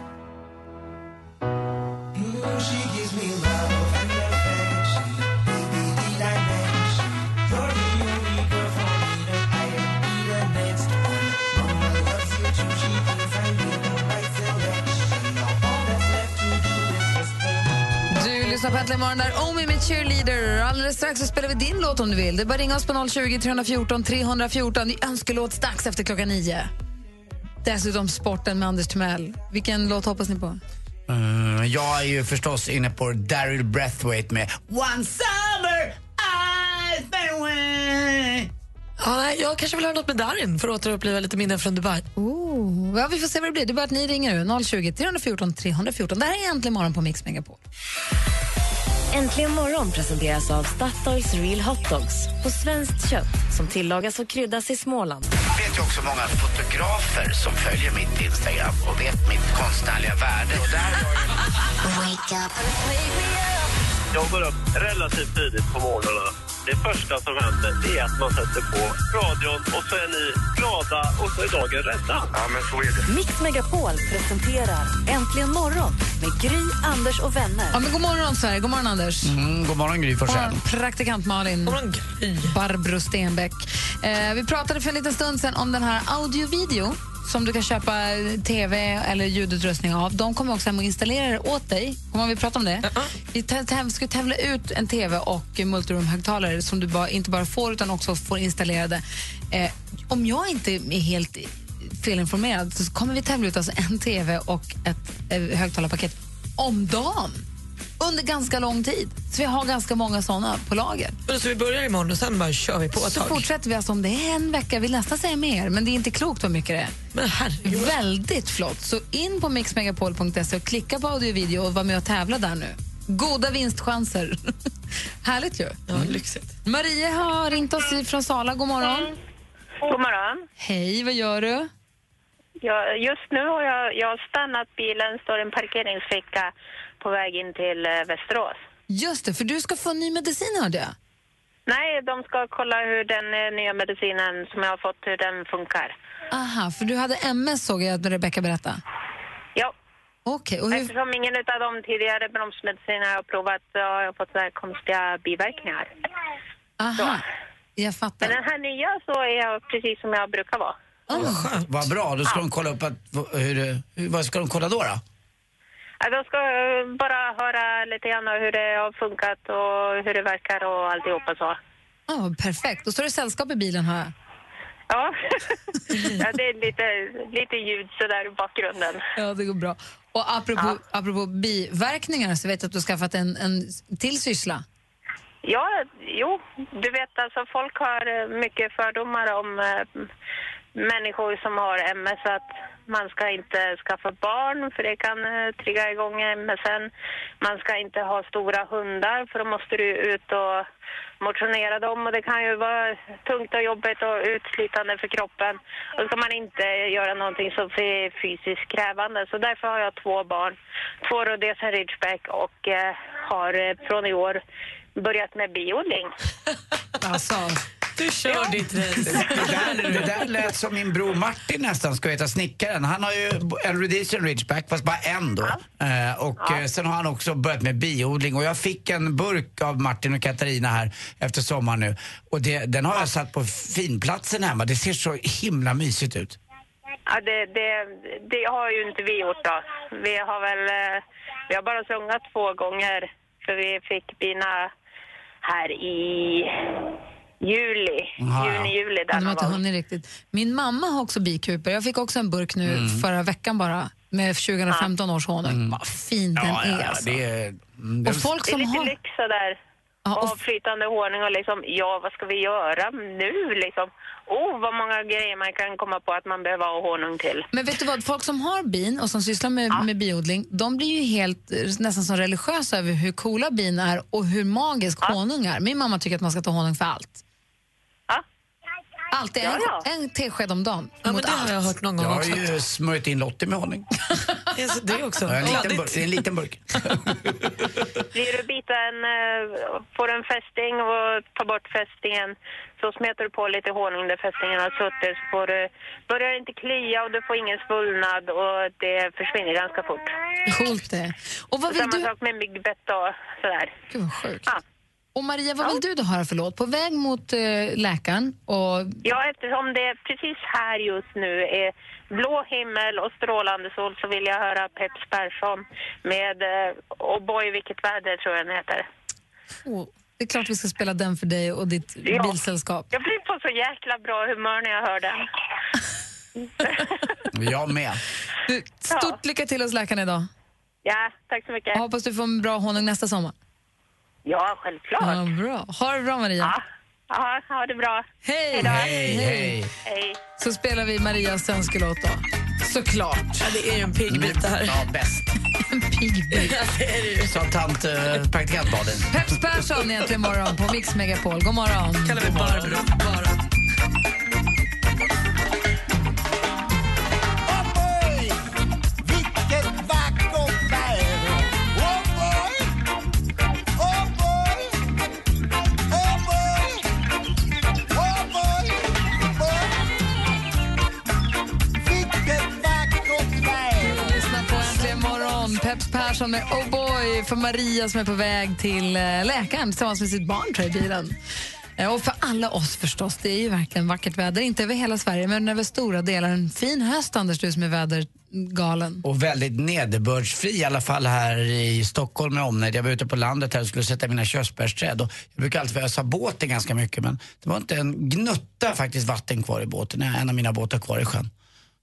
På Äntligen morgon där, Omi med Cheerleader. Alldeles strax så spelar vi din låt om du vill. Det är bara ringa oss på 020 314 314. Det är önskelåtsdags efter klockan nio. Dessutom sporten med Anders Timell. Vilken låt hoppas ni på? Mm, jag är ju förstås inne på Daryl Breathwaite med One summer I've been away. Ja, nej, jag kanske vill höra något med Darin för att återuppliva lite minnen från Dubai. Oh, ja, vi får se vad det blir. Det är bara att ni ringer nu. 020 314 314. Det här är Äntligen morgon på Mix Megapol. Äntligen morgon presenteras av Statoils Real Hot Dogs på svenskt kött som tillagas och kryddas i Småland. Jag vet ju också många fotografer som följer mitt Instagram och vet mitt konstnärliga värde. Och där Jag går upp relativt tidigt på morgnarna. Det första som händer det är att man sätter på radion och så är ni glada och så är dagen räddad. Ja, men så är det. Mix Megapol presenterar Äntligen morgon med Gry, Anders och vänner. Ja, men god morgon, Sverige. God morgon, Anders. Mm, god morgon, Gry Forssell. praktikant Malin. God morgon, Barbro Stenbeck. Eh, vi pratade för en liten stund sedan om den här audio-video som du kan köpa tv eller ljudutrustning av. De kommer också hem och installera det åt dig. Kommer vi prata om det? Vi tä- tä- ska tävla ut en tv och multiroom-högtalare som du bara, inte bara får utan också får installerade. Eh, om jag inte är helt felinformerad så kommer vi tävla ut alltså en tv och ett eh, högtalarpaket om dagen under ganska lång tid. Så vi har ganska många såna på lager. Så vi börjar imorgon och sen bara kör vi på ett Så tag. fortsätter vi alltså om det är en vecka. Vill nästan säga mer, men det är inte klokt vad mycket det är. Men herregud. Väldigt flott. Så in på mixmegapol.se och klicka på audio och video och var med och tävla där nu. Goda vinstchanser. <laughs> Härligt ju. Ja, lyxigt. Maria har ringt oss från Sala. God morgon. God morgon. Hej, vad gör du? Ja, just nu har jag, jag har stannat bilen, står i en parkeringsficka på väg in till eh, Västerås. Just det, för du ska få ny medicin hörde jag. Nej, de ska kolla hur den eh, nya medicinen som jag har fått, hur den funkar. Aha, för du hade MS såg jag att Rebecka berättade. Ja. Okej, och hur... Eftersom ingen av de tidigare bromsmediciner jag har provat så har jag fått så här konstiga biverkningar. Aha, jag fattar. Men den här nya så är jag precis som jag brukar vara. Vad bra, då ska de kolla upp att, hur, det- hur, vad ska de kolla då? då? Ja, de ska eh, bara höra lite grann hur det har funkat och hur det verkar och alltihopa så. Ah, perfekt. Då står det sällskap i bilen hör jag. Ja, <laughs> ja det är lite, lite ljud sådär i bakgrunden. Ja, det går bra. Och apropå, apropå biverkningar så vet jag att du har skaffat en, en till syssla. Ja, jo, du vet alltså folk har eh, mycket fördomar om eh, människor som har MS att man ska inte skaffa barn för det kan eh, trigga igång MSen. Man ska inte ha stora hundar för då måste du ut och motionera dem och det kan ju vara tungt och jobbigt och utslitande för kroppen. Och ska man inte göra någonting som är fysiskt krävande. Så därför har jag två barn, två rhodesian ridgeback och eh, har eh, från i år börjat med biodling. Alltså, du kör ditt race. Det där, det där lät som min bror Martin nästan, ska heta snickaren. Han har ju en Rhodesian Ridgeback, fast bara en då. Eh, och eh, sen har han också börjat med biodling. Och jag fick en burk av Martin och Katarina här efter sommaren nu. Och det, den har jag satt på finplatsen hemma. Det ser så himla mysigt ut. Ja, det, det, det har ju inte vi gjort då. Vi har väl, eh, vi har bara sungat två gånger för vi fick bina här i juli, Aha, ja. juni, juli Ja, där de har inte hunnit riktigt. Min mamma har också bikuper. Jag fick också en burk nu Mm. förra veckan bara med 2015 års honung. Vad fin den Ja, är ja, alltså. det är... mm, Och folk det är som lite har... lyx sådär. och flytande honung och liksom, ja vad ska vi göra nu liksom? Oh, vad många grejer man kan komma på att man behöver ha honung till. Men vet du vad, folk som har bin och som sysslar med, med biodling, de blir ju helt eh, nästan som religiösa över hur coola bin är och hur magisk honung är. Min mamma tycker att man ska ta honung för allt. Alltid en, en tesked om dagen. Ja, men mot det har allt. jag hört någon gång Jag har också. ju smörjt in Lottie med honung. <laughs> Det också. Ja, en liten burk, en liten burk. Blir du bita en, eh, får en fästing och tar bort fästingen så smetar du på lite honung där fästingen har suttit så får du, börjar det inte klia och du får ingen svullnad och det försvinner ganska fort. Coolt det. Och vad vill Samma du... sak med myggbett och sådär. Gud vad sjukt. Och Maria, vad vill du då höra för låt? På väg mot eh, läkaren och... Ja, eftersom det precis här just nu är blå himmel och strålande sol så vill jag höra Peps Persson med eh, Oh boy vilket väder tror jag den heter. Oh, det är klart vi ska spela den för dig och ditt Ja. bilsällskap. Jag blir på så jäkla bra humör när jag hör den. <laughs> Jag med. Du, stort lycka till hos läkaren idag. Ja, tack så mycket. Jag hoppas du får en bra honung nästa sommar. Ja, självklart. Ja, bra. Ha det bra, Maria. Ja, ha det bra. Hej! Hej, hej. Hej. Så spelar vi Marias önskelåt då. Såklart. Ja, det är ju en piggbit det här. Ja, bäst. <laughs> en piggbit. Ja, det är det ju. Sa tant eh, praktikant Malin. Peps Persson egentligen morgon på Mix Megapol. God morgon. Kallar vi Barbro. Bara. Vilket Persson med Oh boy för Maria som är på väg till eh, läkaren tillsammans med sitt barn tror jag, i bilen. Eh, och för alla oss förstås, det är ju verkligen vackert väder. Inte över hela Sverige, men över stora delar. En fin höst, Anders, du som är vädergalen. Och väldigt nederbördsfri i alla fall här i Stockholm med omnejd. Jag var ute på landet här och skulle sätta mina körsbärsträd. Och jag brukar alltid ösa båten ganska mycket men det var inte en gnutta faktiskt vatten kvar i båten. En av mina båtar kvar i sjön.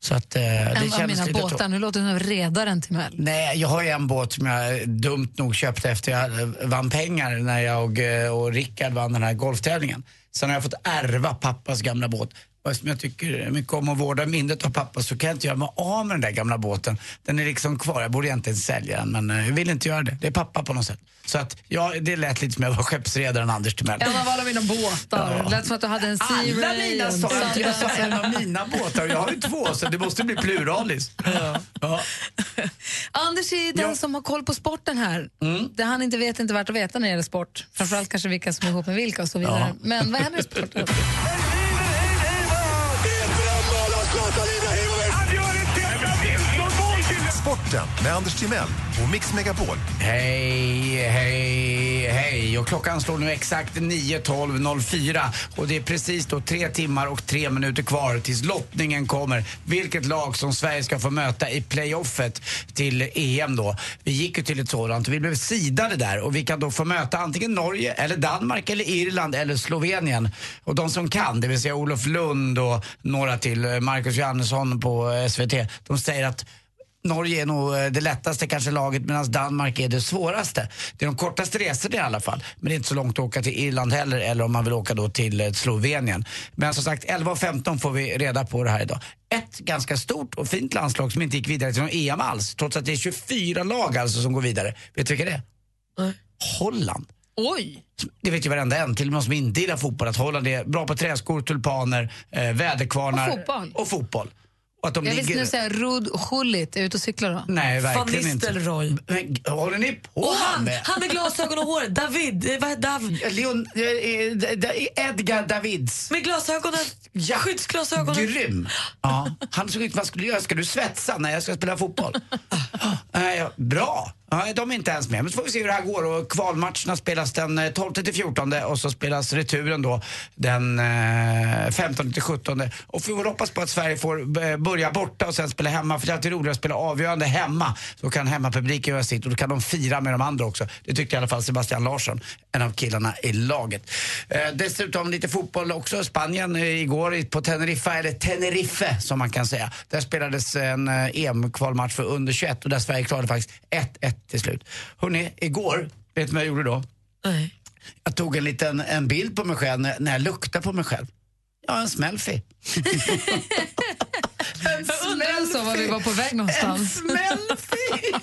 Så att, eh, det En av mina båtar, nu låter det som redaren till Mell. Nej, jag har ju en båt som jag dumt nog köpte efter jag eh, vann pengar när jag eh, och Rickard vann den här golftävlingen. Sen har jag fått ärva pappas gamla båt. Och eftersom jag tycker mycket om att vårda minnet av pappa så kan jag inte göra mig av med den där gamla båten. Den är liksom kvar. Jag borde egentligen sälja den men eh, jag vill inte göra det. Det är pappa på något sätt. Så att, ja, det lät lite som jag var skeppsredaren Anders Timell. En av alla mina båtar. Ja. Lät som att du hade en Sea Alla Ray, mina en sa jag sa en av mina båtar jag har ju två så det måste bli pluralis. Ja. Anders är den som har koll på sporten här. Mm. Det han inte vet inte värt att veta när det gäller sport. Framförallt kanske vilka som är ihop med vilka och så vidare. Ja. Men vad händer i sporten? Sporten med Anders Timell och Mix Megapol. Hej, hej, hej. Och klockan slår nu exakt 9.12.04 och det är precis då tre timmar och tre minuter kvar tills lottningen kommer. Vilket lag som Sverige ska få möta i playoffet till EM då. Vi gick ju till ett sådant och vi blev sidade där och vi kan då få möta antingen Norge eller Danmark eller Irland eller Slovenien. Och de som kan, det vill säga Olof Lund och några till, eh, Marcus Johannesson på eh, SVT, de säger att Norge är nog eh, det lättaste kanske laget medan Danmark är det svåraste. Det är de kortaste resorna i alla fall. Men det är inte så långt att åka till Irland heller eller om man vill åka då till eh, Slovenien. Men som sagt 11.15 får vi reda på det här idag. Ett ganska stort och fint landslag som inte gick vidare till någon EM alls. Trots att det är 24 lag alltså som går vidare. Vet du vilka det är? Holland. Oj! Det vet ju varenda en, till och med de som inte gillar fotboll, att Holland är bra på träskor, tulpaner, eh, väderkvarnar Och fotboll. Och fotboll. Och att de Jag visste ligger... nu säga Rud Schullit. Är ute och cyklar då? Nej, verkligen Van inte. Nistelrooy. Men, håller ni på Och han, med? han med glasögon och hår. <laughs> David. eh, Vad Dav? Leon, eh, eh, Edgar Davids. Med glasögonen. Skyddsglasögonen. Grym. Ja. Han såg ut vad skulle göra. Ska du svetsa? Nej, jag ska spela fotboll. <laughs> Ja, bra. Ja, de är inte ens med. Men så får vi se hur det här går. Och kvalmatcherna spelas den eh, 12 till 14 och så spelas returen då den eh, 15 till 17. Och vi får hoppas på att Sverige får eh, börja borta och sen spela hemma. För det är alltid roligare att spela avgörande hemma. Så kan hemmapubliken göra sitt och då kan de fira med de andra också. Det tyckte i alla fall Sebastian Larsson, en av killarna i laget. Dessutom lite fotboll också. Spanien igår på Teneriffa, eller Tenerife som man kan säga. Där spelades en EM-kvalmatch för under 21 och där Sverige klarade faktiskt 1-1 till slut. Hörrni, igår, vet du vad jag gjorde då? Nej. Jag tog en liten en bild på mig själv när, när jag luktade på mig själv. Ja, en smälfie. <laughs> Jag undrar så var vi var på väg någonstans. Smälfie!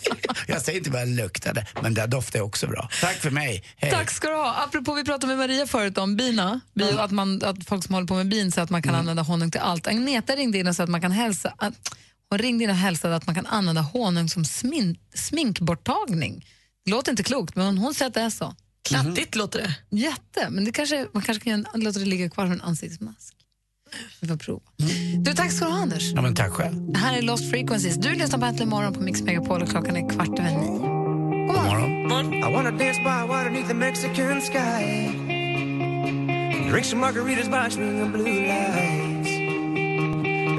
<laughs> jag säger inte vad jag luktade, men det doftar också bra. Tack för mig. Hej. Tack ska du ha. Apropå, vi pratade med Maria förut om bina. Bi, att, man, att folk som håller på med bin säger att man kan använda honung till allt. Agneta ringde in och sa att man kan hälsa, att, hon ringde in och hälsade att man kan använda honung som smink, sminkborttagning. Det låter inte klokt, men hon säger att det är så. Kladdigt låter det. Jätte, men det kanske, man kanske kan låta det ligga kvar som en ansiktsmask. Vi får prova. Du, tack ska du ha, Anders. Ja, men tack själv. Det här är Lost Frequencies. Du lyssnar på Äntligen morgon på Mix Megapol och klockan är kvart över nio. God morgon. I wanna dance by water beneath the Mexican sky. Drink some margaritas by swinging blue lights.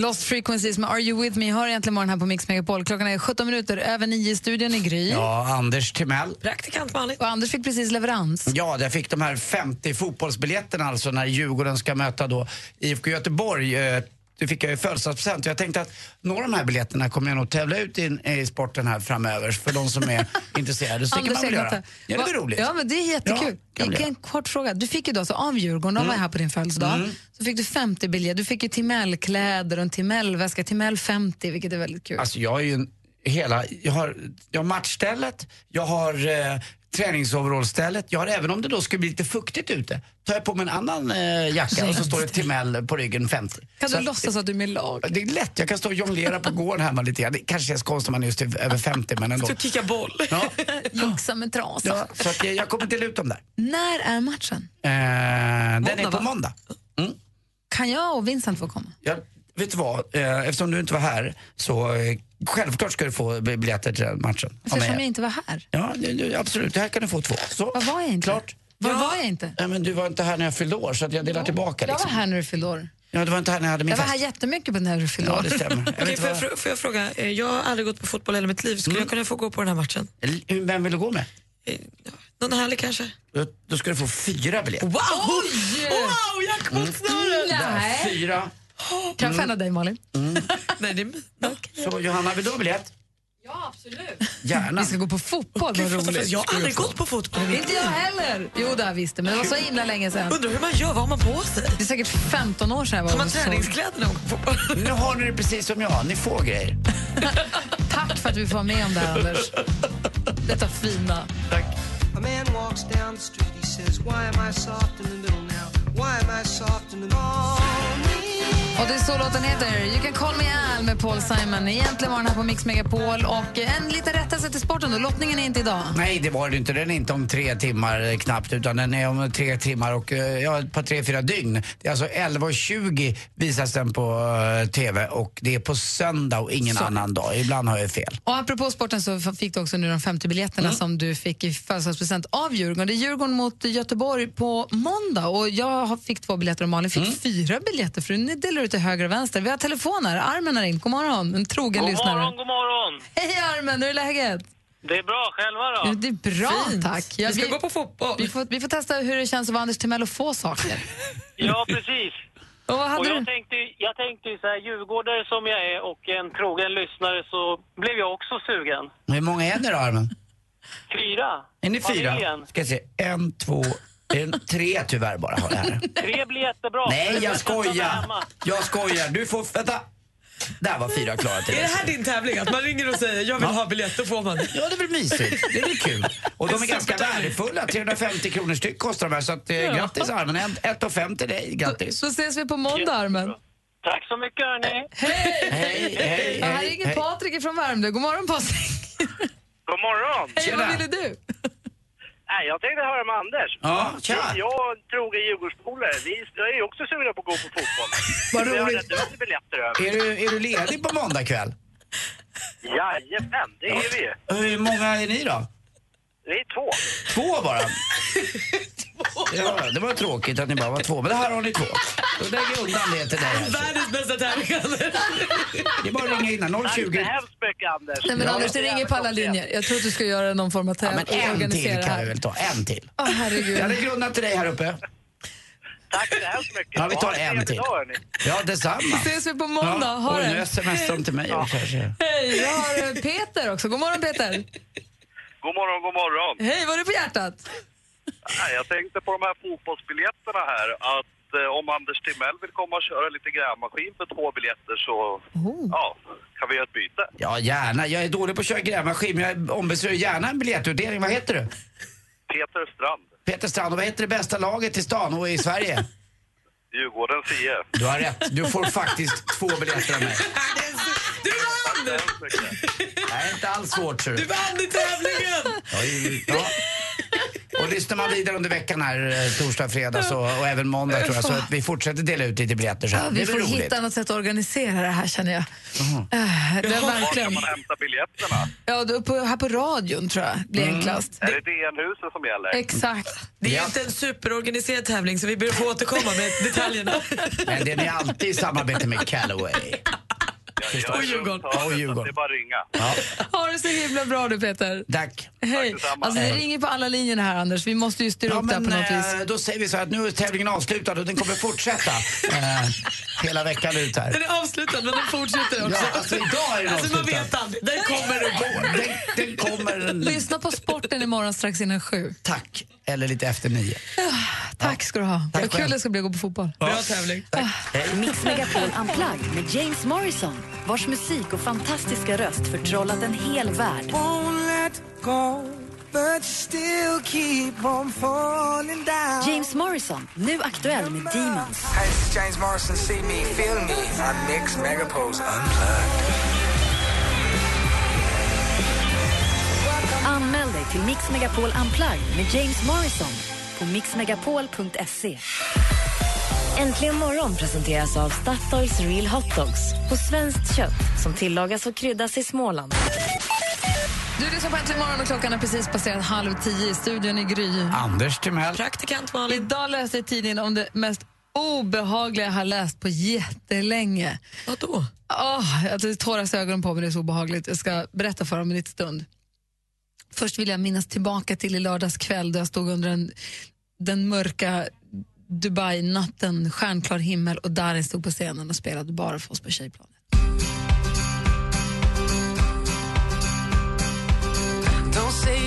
Lost Frequencies med Are You With Me har egentligen morgon här på Mix Megapol. Klockan är 17 minuter över nio i studion i Gry. Ja, Anders Timell. Praktikant Malin. Och Anders fick precis leverans. Ja, jag fick de här 50 fotbollsbiljetterna alltså när Djurgården ska möta då IFK Göteborg. Eh, Det fick jag i födelsedagspresent. Jag tänkte att några av de här biljetterna kommer jag nog tävla ut i, i sporten här framöver för de som är <laughs> intresserade. Så det kan man väl göra. Ja, det vad- roligt. Ja, men det är jättekul. Ja, kan en kort fråga. Du fick ju då alltså av Djurgården, de var Mm. här på din födelsedag, Mm. så fick du 50 biljetter. Du fick ju Timell-kläder och en Timell-väska, Timell 50, vilket är väldigt kul. Alltså jag är ju en, hela, jag har, jag har matchstället, jag har eh, träningsoverallstället. Jag har även om det då skulle bli lite fuktigt ute, tar jag på mig en annan eh, jacka och så står det Timell på ryggen 50. Kan Så du låtsas att du är med lag? Det är lätt, jag kan stå och jonglera på gården hemma lite grann. Det kanske känns konstigt om man just är över 50 men ändå. Så kicka boll. Ja, <laughs> Joxa med trasan. ja, så att jag, jag kommer dela ut dem där. När är matchen? Eh, den är på va? måndag. Kan jag och Vincent få komma? Jag, vet du vad, eh, eftersom du inte var här så eh, självklart ska du få bi- biljetter till den matchen. Eftersom jag inte var här. Ja, det- det- absolut. Här kan du få två. Så. Vad var jag inte? Klart. Var var jag inte? Nej, men du var inte här när jag fyllde år så att jag delar tillbaka. Jag var Liksom. här när du fyllde år. Ja, du var inte här när jag hade min Jag var här fest. jättemycket på när du fyllde Ja, år. det stämmer. Jag <laughs> vet får, jag, får jag fråga, Eh, jag har aldrig gått på fotboll i hela mitt liv. Skulle Mm. jag kunna få gå på den här matchen? Vem vill du gå med? Någon härlig kanske? Då, då ska du få fyra biljetter. Wow! Wow, jackpot-snöre! Nej. Fyra. Kan jag fälla dig Malin? <laughs> Nej, det är... Så Johanna, vill du ha biljett? Ja, absolut. Gärna. Vi ska gå på fotboll, vad roligt. Jag har aldrig gått på fotboll. Inte jag heller. Jo, det har jag visst det, men det var så himla länge sedan. Undrar hur man gör, vad har man på sig? Det är säkert 15 år sedan jag var Har man och såg. träningskläder när man går på fotboll? Nu har ni det precis som jag, ni får grejer. <laughs> Tack för att vi får vara med om det här, Anders. Detta fina. A man walks down the street, he says, Why am I soft in the middle now? Why am I soft in the morning? Och det är så låten heter. You can call me Al med Paul Simon. Egentligen var den här på Mix Megapol. Och en liten rättelse till sporten då. Lottningen är inte idag. Nej, det var det inte. Den är inte om tre timmar eh, knappt, utan den är om tre timmar och eh, ja, ett par tre, fyra dygn. Det är alltså 11.20 visas den på eh, TV och det är på söndag och ingen Så. annan dag. Ibland har jag fel. Och apropå sporten så fick du också nu de 50 biljetterna Mm. som du fick i födelsedagspresent av Djurgården. Det är Djurgården mot Göteborg på måndag och jag fick två biljetter och Malin Mm. fick fyra biljetter för ni delar ut till höger och vänster. Vi har telefoner. Armen har ringt. God morgon. En trogen God lyssnare. morgon, god morgon. Hej Armen, hur är läget? Det är bra, själva då? Det är bra, Fint. tack. Ja, Vi ska gå på fotboll. Vi får, vi får testa hur det känns att vara Anders Timell och få saker. <laughs> Ja, precis. Och vad hade Och du? jag tänkte, jag tänkte så här, djurgårdare som jag är och en trogen lyssnare så blev jag också sugen. Hur många är ni då, Armen? Fyra. Är ni fyra? Familjen. Ska jag se. En, två, tre tyvärr bara har jag här. Tre blir jättebra. Nej, Det är jag skojar. Jag skojar. Du får... Vänta. Där var fyra klara till Är det här din tävling? Att man ringer och säger jag vill ha biljett, då får man. Ja, det är väl mysigt. Det är väl kul. Och de är ganska värdefulla. 350 kronor styck kostar de här. Så att, eh, grattis Armen. En- Ett och fem till dig. Grattis. Så ses vi på måndag, Armen. Tack så mycket hörni. Hej! Hej, hej, Ja, här hej, ringer hej. Patrik från Värmdö. God morgon, Patrik. God morgon. Hej, vad ville du? Nej, jag tänkte höra med Anders. Ja, tja. Jag en trogen Djurgårdspolare, vi är ju också sugna på att gå på fotboll. <laughs> Vad Vi har roligt. rätt ut biljetter över. Är du, är du ledig på måndag kväll? Jajamän, det är vi ju. Hur många är ni då? Vi är två. Två bara? <laughs> Ja, det var tråkigt att ni bara var två, men här har ni två. Då lägger jag undan det till dig. här. Världens bästa tävling, Anders. Det är bara att ringa innan. Tack så 020. hemskt mycket Anders. Nej, men Ja. Anders, det ringer på alla linjer. Jag tror att du ska göra någon form av Ja, tävling men och en till kan vi väl ta. En till. Åh, herregud. Jag lägger undan till dig här uppe. Tack så hemskt mycket. Ja, vi tar Ha en trevlig till. dag, hörni. Ja, detsamma. Ses vi på måndag. Ha det. nu smsar de till mig också. Hej, jag har eh, Peter också. God morgon, Peter. God morgon, god morgon. Hej, vad är det på hjärtat? Nej, jag tänkte på de här fotbollsbiljetterna här. Att eh, om Anders Timell vill komma och köra lite grävmaskin för två biljetter så ja, kan vi göra ett byte. Ja, gärna. Jag är dålig på att köra grävmaskin, men jag ombesörjer gärna en biljettutdelning. Vad heter du? Peter Strand, Peter Strand. Och vad heter det bästa laget i stan och i Sverige? <laughs> Djurgårdens IF. Du har rätt. Du får faktiskt två biljetter av mig. <laughs> Du vann! Det är inte alls svårt, ser Du du. vann i tävlingen! Ja, ja. Och lyssnar man vidare under veckan här, eh, torsdag, fredag så, och även måndag tror jag, så att vi fortsätter dela ut lite biljetter sen. Ja, det vi är får roligt. hitta något sätt att organisera det här, känner jag. Äh, Det är Var verkligen... kan man hämta biljetterna? Ja, då på, här på radion tror jag blir Mm. enklast. Är det DN-huset som gäller? Exakt. Det är Ja. inte en superorganiserad tävling så vi ber att få återkomma med detaljerna. Men den är alltid i samarbete med Callaway. <laughs> Är Och Djurgården. Och Djurgården. Det är bara att ringa. Ja, <laughs> Ha det så himla bra du, Peter. tack. Hej. detsamma. Alltså, det ringer på alla linjer här, Anders. Vi måste ju styra Ja, upp det här men på något eh, vis. då säger vi så här att nu är tävlingen avslutad och den kommer fortsätta <laughs> eh, hela veckan ut här. Den är avslutad men den fortsätter också. Ja, alltså idag är den Alltså man vet aldrig. Den kommer och går. Den, den kommer... Lyssna på sporten imorgon strax innan sju. Tack. Eller lite efter nio. Tack ska du ha. Tack Vad kul det ska bli att gå på fotboll. Bra tävling. Mix Megapol Unplugged med James Morrison vars musik och fantastiska röst förtrollat en hel värld. Go. but you still keep on falling down. James Morrison, nu aktuell med Demons. Hey, this is James Morrison. See me, feel me. I'm Mix Megapoles Unplugged. Anmäl dig till Mix Megapol Unplugged med James Morrison på mixmegapol.se. Äntligen morgon presenteras av Statoils Real Hot Dogs på svenskt kött som tillagas och kryddas i Småland. Du lyssnar på Äntligen morgon och klockan är precis passerat halv tio i studion i Gry. Anders Timell. Praktikant Malin. Idag läste jag i tidningen om det mest obehagliga jag har läst på jättelänge. Vadå? Oh, jag tåras i ögonen på mig, det är så obehagligt. Jag ska berätta för om en liten stund. Först vill jag minnas tillbaka till i lördags kväll då jag stod under en, den mörka Dubai-natten, stjärnklar himmel och Darin stod på scenen och spelade bara för oss på Tjejplanet. Don't say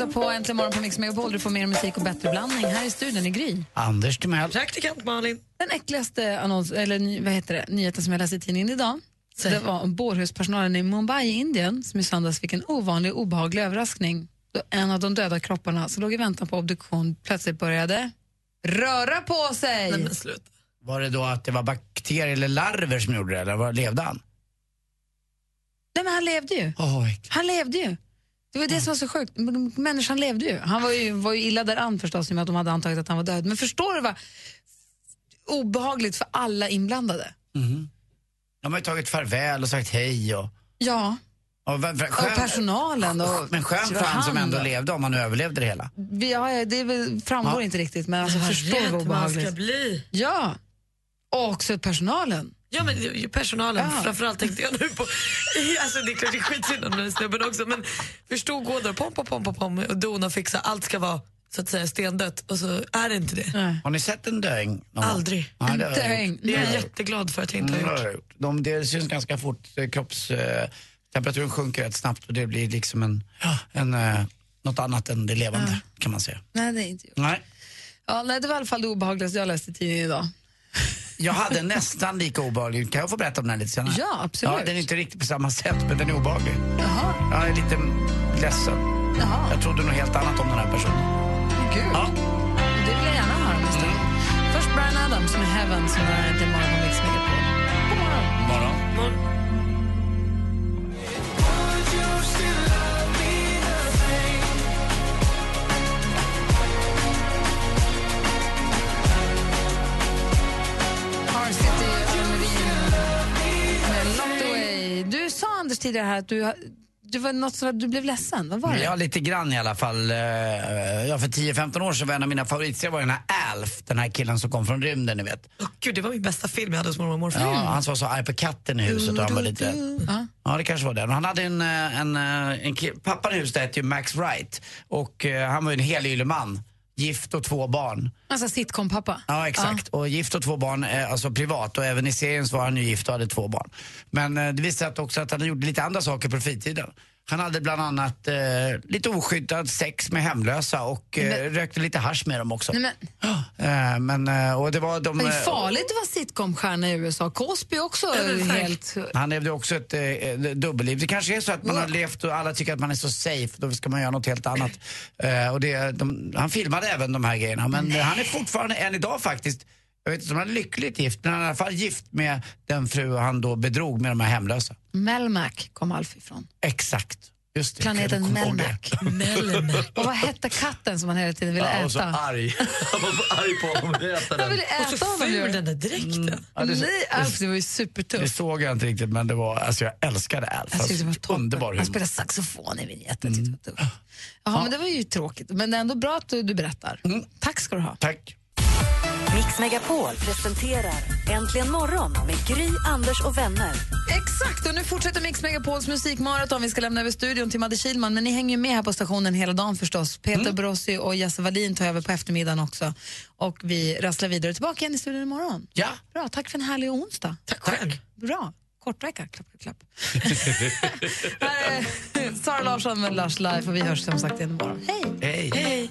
lyssnar på Äntligen morgon på Mix Megapol. Du får mer musik och bättre blandning här i studion i Gry. Anders Timell. Praktikant Malin. Den äckligaste annons, eller, vad heter det, nyheten som jag läste i tidningen idag så det var om bårhuspersonalen i Mumbai i Indien som i söndags fick en ovanlig obehaglig överraskning då en av de döda kropparna som låg i väntan på obduktion plötsligt började röra på sig. Nej, men sluta. Var det då att det var bakterier eller larver som gjorde det, eller var, levde han? Nej, men han levde ju. Han levde ju. Det var det som var så sjukt. Människan levde ju. Han var ju, var ju illa däran förstås i och med att de hade antagit att han var död. Men förstår du vad obehagligt för alla inblandade? De har ju tagit farväl och sagt hej och... Ja. Och, v- v- Och personalen. Och men skönt för han som ändå levde om han överlevde det hela. Ja, det väl- framgår Ja. inte riktigt, men alltså, förstår vad hur man obehagligt. ska bli. Ja. Och också personalen. Ja, men ju- personalen. Ja. Framförallt tänkte jag nu på... <laughs> Alltså, det är klart det är skitsynd om den här snubben också, men förstå gå där, pom, pom, pom, pom, och dona och fixa. Allt ska vara så att säga stendött och så är det inte det. Har ni sett en döing? Aldrig. Ja, det jag gjort. Det är jag jätteglad för att jag inte Mm, har det gjort. De, det syns ganska fort, eh, kroppstemperaturen sjunker rätt snabbt och det blir liksom en, en, eh, något annat än det levande kan man säga. Nej, det är inte gjort. Nej. Ja, nej, det var i alla fall det obehagligaste jag läste i tidningen idag. Jag hade nästan lika obehaglig, kan jag få berätta om den här lite senare? Ja, absolut. Ja, den är inte riktigt på samma sätt men den är obehaglig. Jaha. Jag är lite ledsen. Jaha. Jag trodde nog helt annat om den här personen. Gud. Ja. Det vill jag gärna höra om stund. Först Brian Adams med Heaven som är till morgon på Mix Megapol. God morgon. Morgon. Har Du sa Anders tidigare här att du, du, var något så, du blev ledsen. Vad var det? Ja, lite grann i alla fall. Eh, Ja, för 10-15 år sedan var en av mina favoritserier var den här Alf, den här killen som kom från rymden, ni vet. Åh, Gud, det var min bästa film jag hade hos mormor och morfar. Ja, han var så arg på katten i huset och han var lite... Ja. Ja, det kanske var det. Han hade en, eh, en, eh, en kill... Pappan i huset hette ju Max Wright och han var ju en helylle man. Gift och två barn. Alltså sitcom-pappa. Ja, exakt. Och gift och två barn, alltså privat. Och även i serien så var han ju gift och hade två barn. Men eh, det visade sig också att han gjorde lite andra saker på fritiden. Han hade bland annat eh, lite oskyddad sex med hemlösa och eh, rökte lite hasch med dem också. Nej, men, <gasps> Eh, men, eh, och det var de, det är eh, farligt att vara sitcom-stjärna i USA. Cosby också är helt... Han levde också ett eh, dubbelliv. Det kanske är så att man har levt och alla tycker att man är så safe, då ska man göra något helt annat. Eh, och det, de, han filmade även de här grejerna, men eh, han är fortfarande, än idag faktiskt, jag vet inte om han är lyckligt gift, men han är i alla fall gift med den fru han då bedrog med de här hemlösa. Melmac kom Alf ifrån. Exakt. Just det, Planeten <laughs> Melmac. Och vad hette katten som han hela tiden ville Ja, och så äta? arg. <laughs> Han var så arg på honom. Det äta Han ville den. äta honom ju. den där dräkten. Ja, det- Nej, Alf, det var ju Det supertufft. såg jag inte riktigt, men det var, alltså jag älskade Alf. Jag tyckte det var Alltså, toppen. underbar Han humor. spelade saxofon i vignetten. Mm. Jaha, men det var ju tråkigt. Men det är ändå bra att du, du berättar. Tack ska du ha. Tack. Mix Megapol presenterar Äntligen morgon med Gry, Anders och vänner. Exakt, och nu fortsätter Mix Megapols musikmaraton. Vi ska lämna över studion till Madde Kihlman, men ni hänger ju med här på stationen hela dagen förstås. Peter Mm. Brossi och Jesse Wallin tar över på eftermiddagen också. Och vi rasslar vidare tillbaka igen i studion imorgon. Ja. Bra, tack för en härlig onsdag. Tack själv. Bra. Kortvecka, klapp, klapp, klapp. <laughs> här är Sara Larsson med Lush Life och vi hörs som sagt igen imorgon. Hej! Hej. Hej.